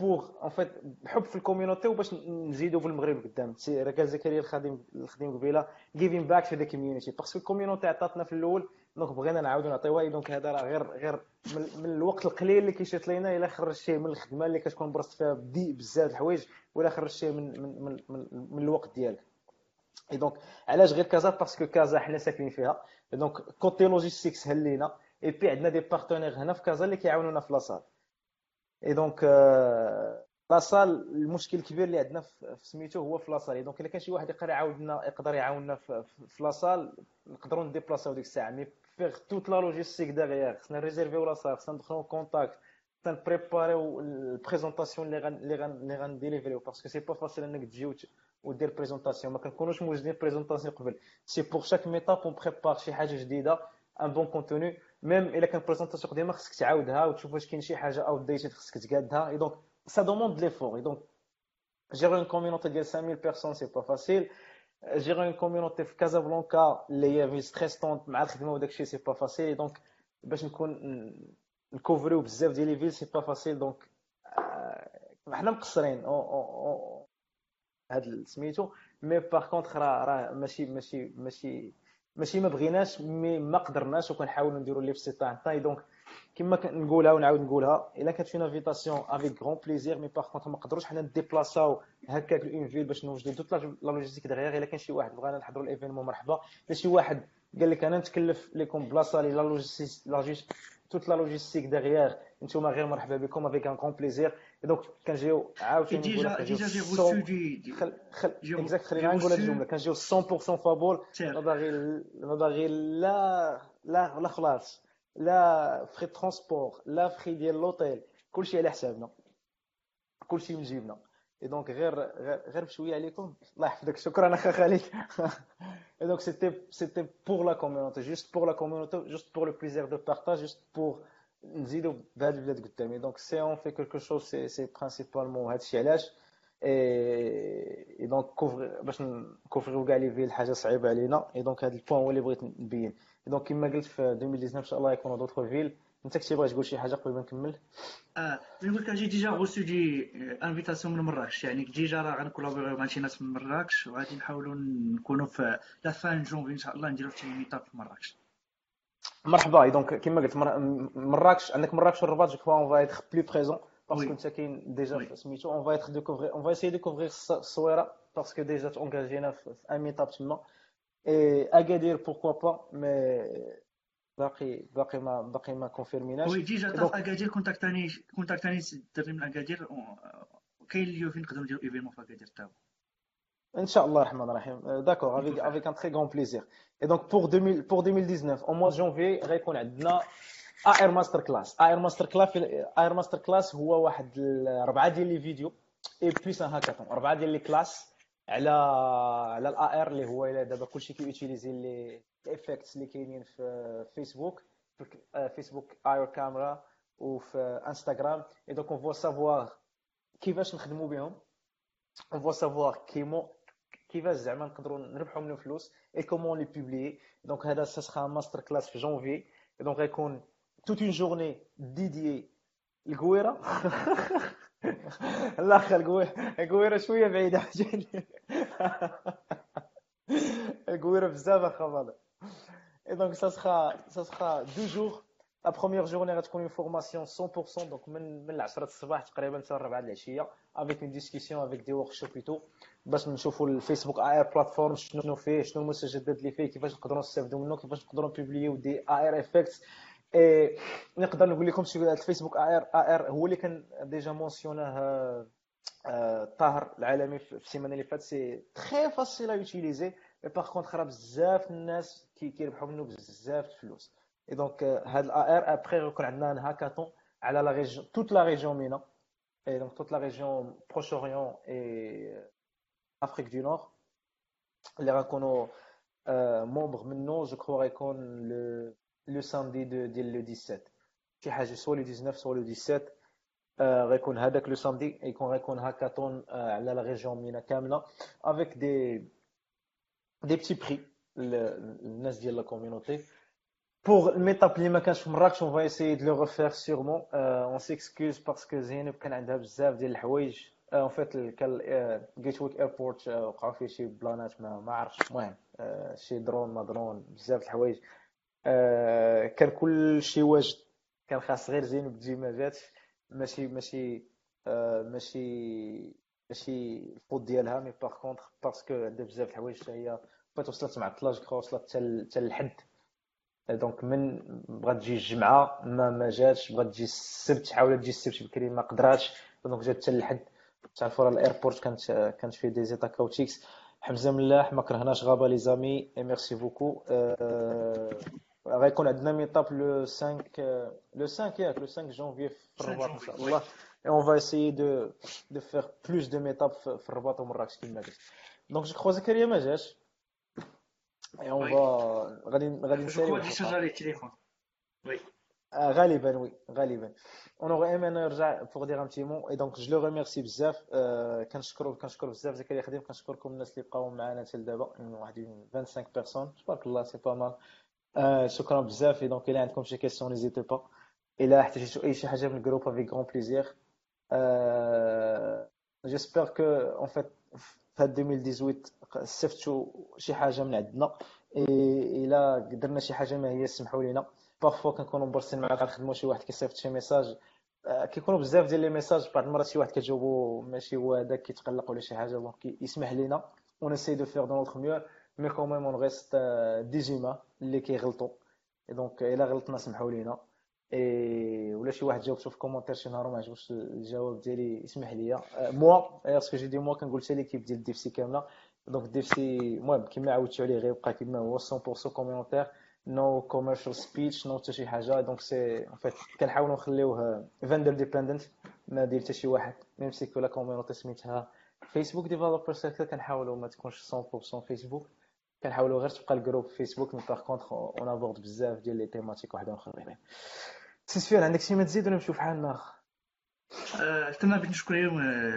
pour en fait بحب في ال community وباش نزيدوا في المغرب قدام. راه قال زكريا الخادم الخديم قبيلة giving back في the community parce que ال community عطاتنا في الأول donc بغينا نعاودوا نعطيوها. donc هذا راه غير غير من, الوقت القليل اللي كيشات لينا إلا خرج شيء من الخدمة اللي كتكون برست فيها بدي بزاف الحوايج ولا خرج شيء من من من, من, من الوقت ديالك. et donc علاش غير كازا؟ parce que كازا حنا ساكنين فيها. donc côté logistique سهل لينا et puis عندنا des partenaires هنا في كازا اللي كيعاونونا في la salle et donc la salle المشكل الكبير اللي عندنا في سميتو هو في la salle donc إلا كان شي واحد يقدر يعاودنا يقدر يعاوننا في, la salle نقدروا نديبلاسيو ديك الساعة. mais faire toute la logistique derrière خصنا ريزيرفيو la salle خصنا ندخلو contact خصنا نبريباريو ال présentation اللي غن اللي غن اللي غنديليفريو parce que c'est pas facile إنك تجي ودير présentation ما كنكونوش موجدين présentation قبل. c'est pour chaque meetup on prépare شي حاجة جديدة un bon contenu même الا كان présentation قديمة خصك تعاودها وتشوف واش كاين شي حاجة outdated خصك تقادها. et donc ça demande l'effort et donc gérer une community ديال 5000 personnes c'est pas facile gérer une community في كازابلانكا اللي هي في ستريسونت مع الخدمه وداك الشيء c'est pas facile donc باش نكون نكوفريو بزاف ديال les villes c'est pas facile donc حنا مقصرين. هاد سميتو. mais par contre راه راه ماشي ماشي ماشي ماشي ما بغيناش mais ما قدرناش وكنحاولوا نديروا اللي في استطاعتنا donc كما نقولها ونعاود نقولها إلا كانت فينا invitation avec grand plaisir mais par contre ما نقدروش حنا نديبلاساو هكاك une ville باش نوجدوا toute la logistique derrière إلا كان شي واحد بغانا نحضروا ال événement مرحبا. إلا شي واحد قال لك أنا نتكلف لكم بلاصة لي la logistique toute la logistique derrière نتوما غير مرحبا بكم avec un grand plaisir donc كنجيو عاوتاني déjà déjà j'ai reçu des خل خل exact خلينا نقول هذه الجمله كنجيو 100% فابور ما باغي ما باغي لا لا لا خلاص لا فري ترونسبور لا فري ديال لوطيل كلشي على حسابنا كلشي من جيبنا et donc غير غير بشويه عليكم الله يحفظك شكرا اخا خالد et donc c'était c'était pour la community juste pour la community juste pour le plaisir de partage juste pour نزيدو بهاد البلاد قدامي. donc c'est en fait quelque chose c'est c'est principalement هادشي علاش؟ et donc couvre باش نكوفريو كاع les villes حاجة صعيبة علينا. et donc هاد ال point هو اللي بغيت نبين. donc كما قلت في 2019 إن شاء الله يكونوا d'autres villes أنت كنتي باغي تقول شي حاجة قبل ما نكمل؟ آه نقول لك j'ai déjà reçu des invitations من مراكش. يعني déjà راه غنكولابوريو مع شي ناس من مراكش وغادي نحاولوا نكونوا في la fin janvier إن شاء الله نديروا شي meetup في مراكش. مرحبا. donc كما قلت مراكش عندك مراكش والرباط je crois on va être plus présents parce que انت كاين déjà سميتو on va être découvrir on va essayer découvrir الصويره parce que déjà تونجاجينا في un meetup تما et اكادير pourquoi pas mais باقي باقي ما باقي ما كونفيرميناش oui déjà تاع اكادير كونتاكتاني كونتاكتاني الدري من اكادير كاين اللي فين نقدروا نديروا événement في اكادير تاعو إن شاء الله، رحمان رحيم. Euh, d'accord, avec, avec un très grand plaisir. Et donc, pour, 2000, pour 2019, au mois de janvier, غيكون عندنا AR Masterclass. AR Masterclass AR Masterclass هو واحد أربعة ديال les vidéos et plus un hackathon أربعة ديال les classes على على ال AR اللي هو دابا كلشي كيوتيليزي les effects اللي كاينين في فيسبوك في فيسبوك AR camera وفي انستغرام et donc on va savoir كيفاش نخدموا بهم on va savoir comment كيفاش زعما نقدروا نربحوا منهم فلوس et comment les publier donc هذا ça masterclass في janvier donc غيكون toute une journée dédiée الكويره الأخ الكويره شوية بعيدة. (laughs) عجاني الكويره بزاف أخا et donc ça sera ça sera deux jours la première journée غتكون une formation 100% donc من من 10 الصباح تقريبا حتى 4 العشيه avec une discussion avec des workshops tout باش نشوفوا الفيسبوك AR platform شنو فيه شنو المستجدات اللي فيه كيفاش نقدروا نستافدوا منه كيفاش نقدروا نبوبليو des AR effects et نقدر نقول لكم شي الفيسبوك AR AR هو اللي كان déjà مونسيوناه طاهر العالمي في السيمانه اللي فاتت c'est très facile à utiliser mais par contre راه بزاف الناس كيربحوا منه بزاف الفلوس Et donc, euh, هاد ال AR après غيكون عندنا un hackathon على la région toute la région MENA et donc toute la région Proche-Orient et Afrique du Nord. Les raconons euh, membres maintenant, je crois qu'on le, le samedi de, de le 17. soit le 19 soit le 17 غيكون هذاك le samedi يكون غيكون هاكاطون على la région MENA كامله avec des des petits prix الناس ديال la community pour ال meetup اللي ما كانش في مراكش on va essayer de le refaire sûrement on s'excuse parce que زينب كان عندها بزاف ديال الحوايج en fait كان جيت ويك ايربورت وقعوا فيه شي بلانات ما ما عرفتش المهم شي درون ما درون بزاف الحوايج كان كل شي واجد كان خاص غير زينب تجي ما جاتش ماشي ماشي ماشي ماشي الفوت ديالها مي باغ كونتر باسكو عندها بزاف الحوايج هي فات وصلت معطله جو وصلت حتى للحد دونك من بغات تجي الجمعة ما ما جاتش. بغات تجي السبت حاولت تجي السبت بكري ما قدراتش. donc جات حتى للحد تعرفوا راه ال airport كانت كانت فيه des états chaotiques حمزة ملاح ما كرهناش Rabat les amis merci beaucoup غيكون عندنا meetup le 5 le 5 ياك le 5 جونفي في الرباط ان شاء الله et on va essayer de de faire plus de meetups في الرباط ومراكش كما قلت دونك je crois زكريا ما جاش et on va غادي غادي نسالي شجر التليفون oui غالبا oui غالبا on aurait aimé نرجع فوغ دير ان تي مون et donc je le remercie بزاف كنشكرو كنشكر بزاف زكريا خديم كنشكركم الناس اللي بقاو معنا حتى لدابا واحد 25 personnes تبارك الله c'est pas mal شكرا بزاف donc الا عندكم شي questions n'hésitez pas الا احتاجتوا اي شي حاجة من ال groupe avec grand plaisir j'espère que en fait في 2018 استفدتوا شي حاجة من عندنا. إلا درنا شي حاجة ما هي سمحوا لينا. parfois كنكونوا مبرسين معاك غنخدموا شي واحد كيصيفط شي message كيكونوا بزاف ديال les messages بعض المرات شي واحد كتجاوبو ماشي هو هذاك كيتقلق ولا شي حاجة donc يسمح لينا. on essaie de faire de notre mieux mais quand même on reste des humains اللي كيغلطوا donc إلا غلطنا سمحوا لينا. اي ولا شي واحد جاوبته في commentaire شي نهار ما عجبوش الجواب ديالي يسمح لي moi parce que je dis moi كنقول حتى l'équipe ديال DevC كاملة. donc DevC المهم كيما عاودتو عليه غيبقى كيما هو 100% communautaire no commercial speech no حتى شي حاجة donc c'est en fait كنحاولوا نخليوه vendor independent ما دير حتى شي واحد. même si que la community سميتها Facebook Developer Circle كنحاولوا ما تكونش 100% فيسبوك كنحاولوا غير تبقى ال groupe فيسبوك mais par contre on aborde بزاف ديال les thématiques وحدين اخرين سفيان عندك شي ما تزيد ولا نمشيو في حالنا تما بغيت نشكر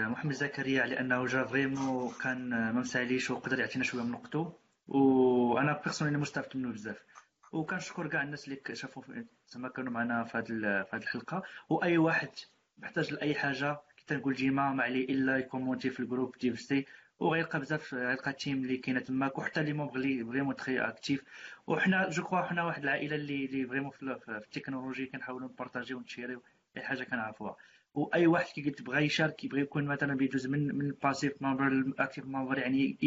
محمد زكريا على انه جا vraiment كان ما مساليش وقدر يعطينا شوية من وقته. وأنا personnel مستفدت منه بزاف. وكنشكر كاع الناس اللي شافوا زعما كانوا معنا في هذه هذه الحلقة. وأي واحد محتاج لأي حاجة كي تنقول ديما ما عليه إلا يكومونتي في ال groupe ديال سي. وغيلقى بزاف غيلقى ال team اللي كاينة تماك. وحتى اللي مو اللي vraiment très actifs وحنا je crois حنا واحد العائلة اللي اللي vraiment في, التكنولوجي كنحاولوا نبارطاجيو ونشيريو أي حاجة كنعرفوها. وأي واحد كي قلت بغى يشارك يبغي يكون مثلا بيجوز من من ال passive member ال active member يعني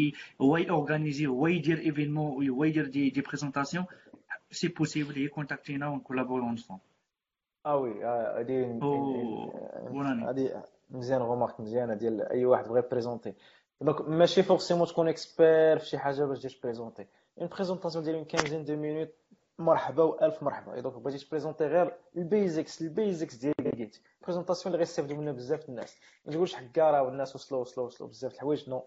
هو يورغانيزي هو يدير événement هو يدير des des présentations c'est possible يكونتاكتينا ونكولابورو ensemble ah oui هادي هادي مزيان remarque مزيانة ديال أي واحد بغى يبريزونتي. donc ماشي forcément تكون expert في شي حاجة باش تجي تبريزونتي une présentation ديال une quinzaine de minutes مرحبا والف مرحبا. donc بغيتي تبريزونتي غير ال basics ال basics ديال Git présentation اللي غيستافدوا منها بزاف الناس. ما تقولش حكا راه الناس وصلوا وصلوا وصلوا بزاف الحوايج non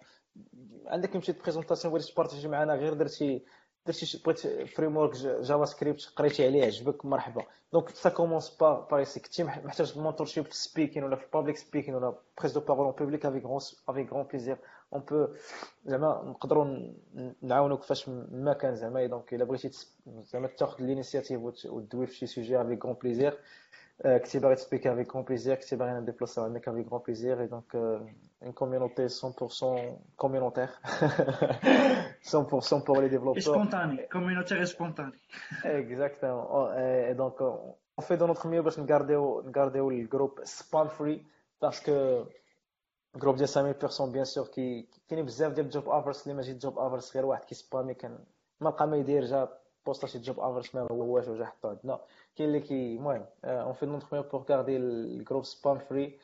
عندك يمشي présentation بغيتي تبارطاجي معنا غير درتي درتي بغيت framework JavaScript قريتي عليه عجبك مرحبا. donc ça commence par par ici كنتي محتاج mentorship في speaking ولا في public speaking ولا prise de parole publique avec grand avec grand plaisir on peut زعما نقدروا نعاونوك فاش ما كان زعما. donc الا بغيتي زعما تاخذ ال initiative وتدوي في شي sujet avec grand plaisir كنتي باغي تسبيكي avec grand plaisir كنتي باغي نديبلاسي عندك avec grand plaisir et donc une communauté 100% communautaire. (laughs) 100% pour les développeurs. Spontané communautaire et spontané. (laughs) Exactement. Et donc on fait de notre mieux باش نغارديو نغارديو ال groupe spam free parce que groupe ديال 5000 personnes bien sûr كي كاينين بزاف ديال ال job offers اللي ماشي job offers غير واحد كيسبامي كان ما بقى ما يدير جا بوستا شي job offers ما هو واش وجا حطو عندنا كاين اللي كي المهم on fait notre mieux pour garder ال groupe spam free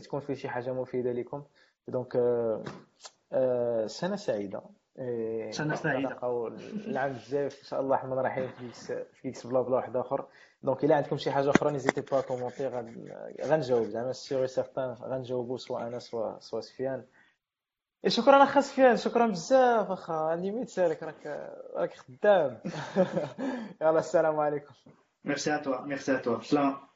تكون فيه شي حاجة مفيده لكم donc سنه سعيده سنه سعيده العام الجاي ان شاء الله الرحمن الرحيم في كيكس بلا بلا واحد اخر donc الا عندكم شي حاجة أخرى n'hésitez pas commenter غنجاوب. زعما سيغي سيغتان غنجاوبو سوا أنا سوا سوا سفيان. شكرا اخا سفيان شكرا بزاف اخا عندي ميت سالك راك راك خدام. (laughs) يلا السلام عليكم. merci à toi merci à toi سلام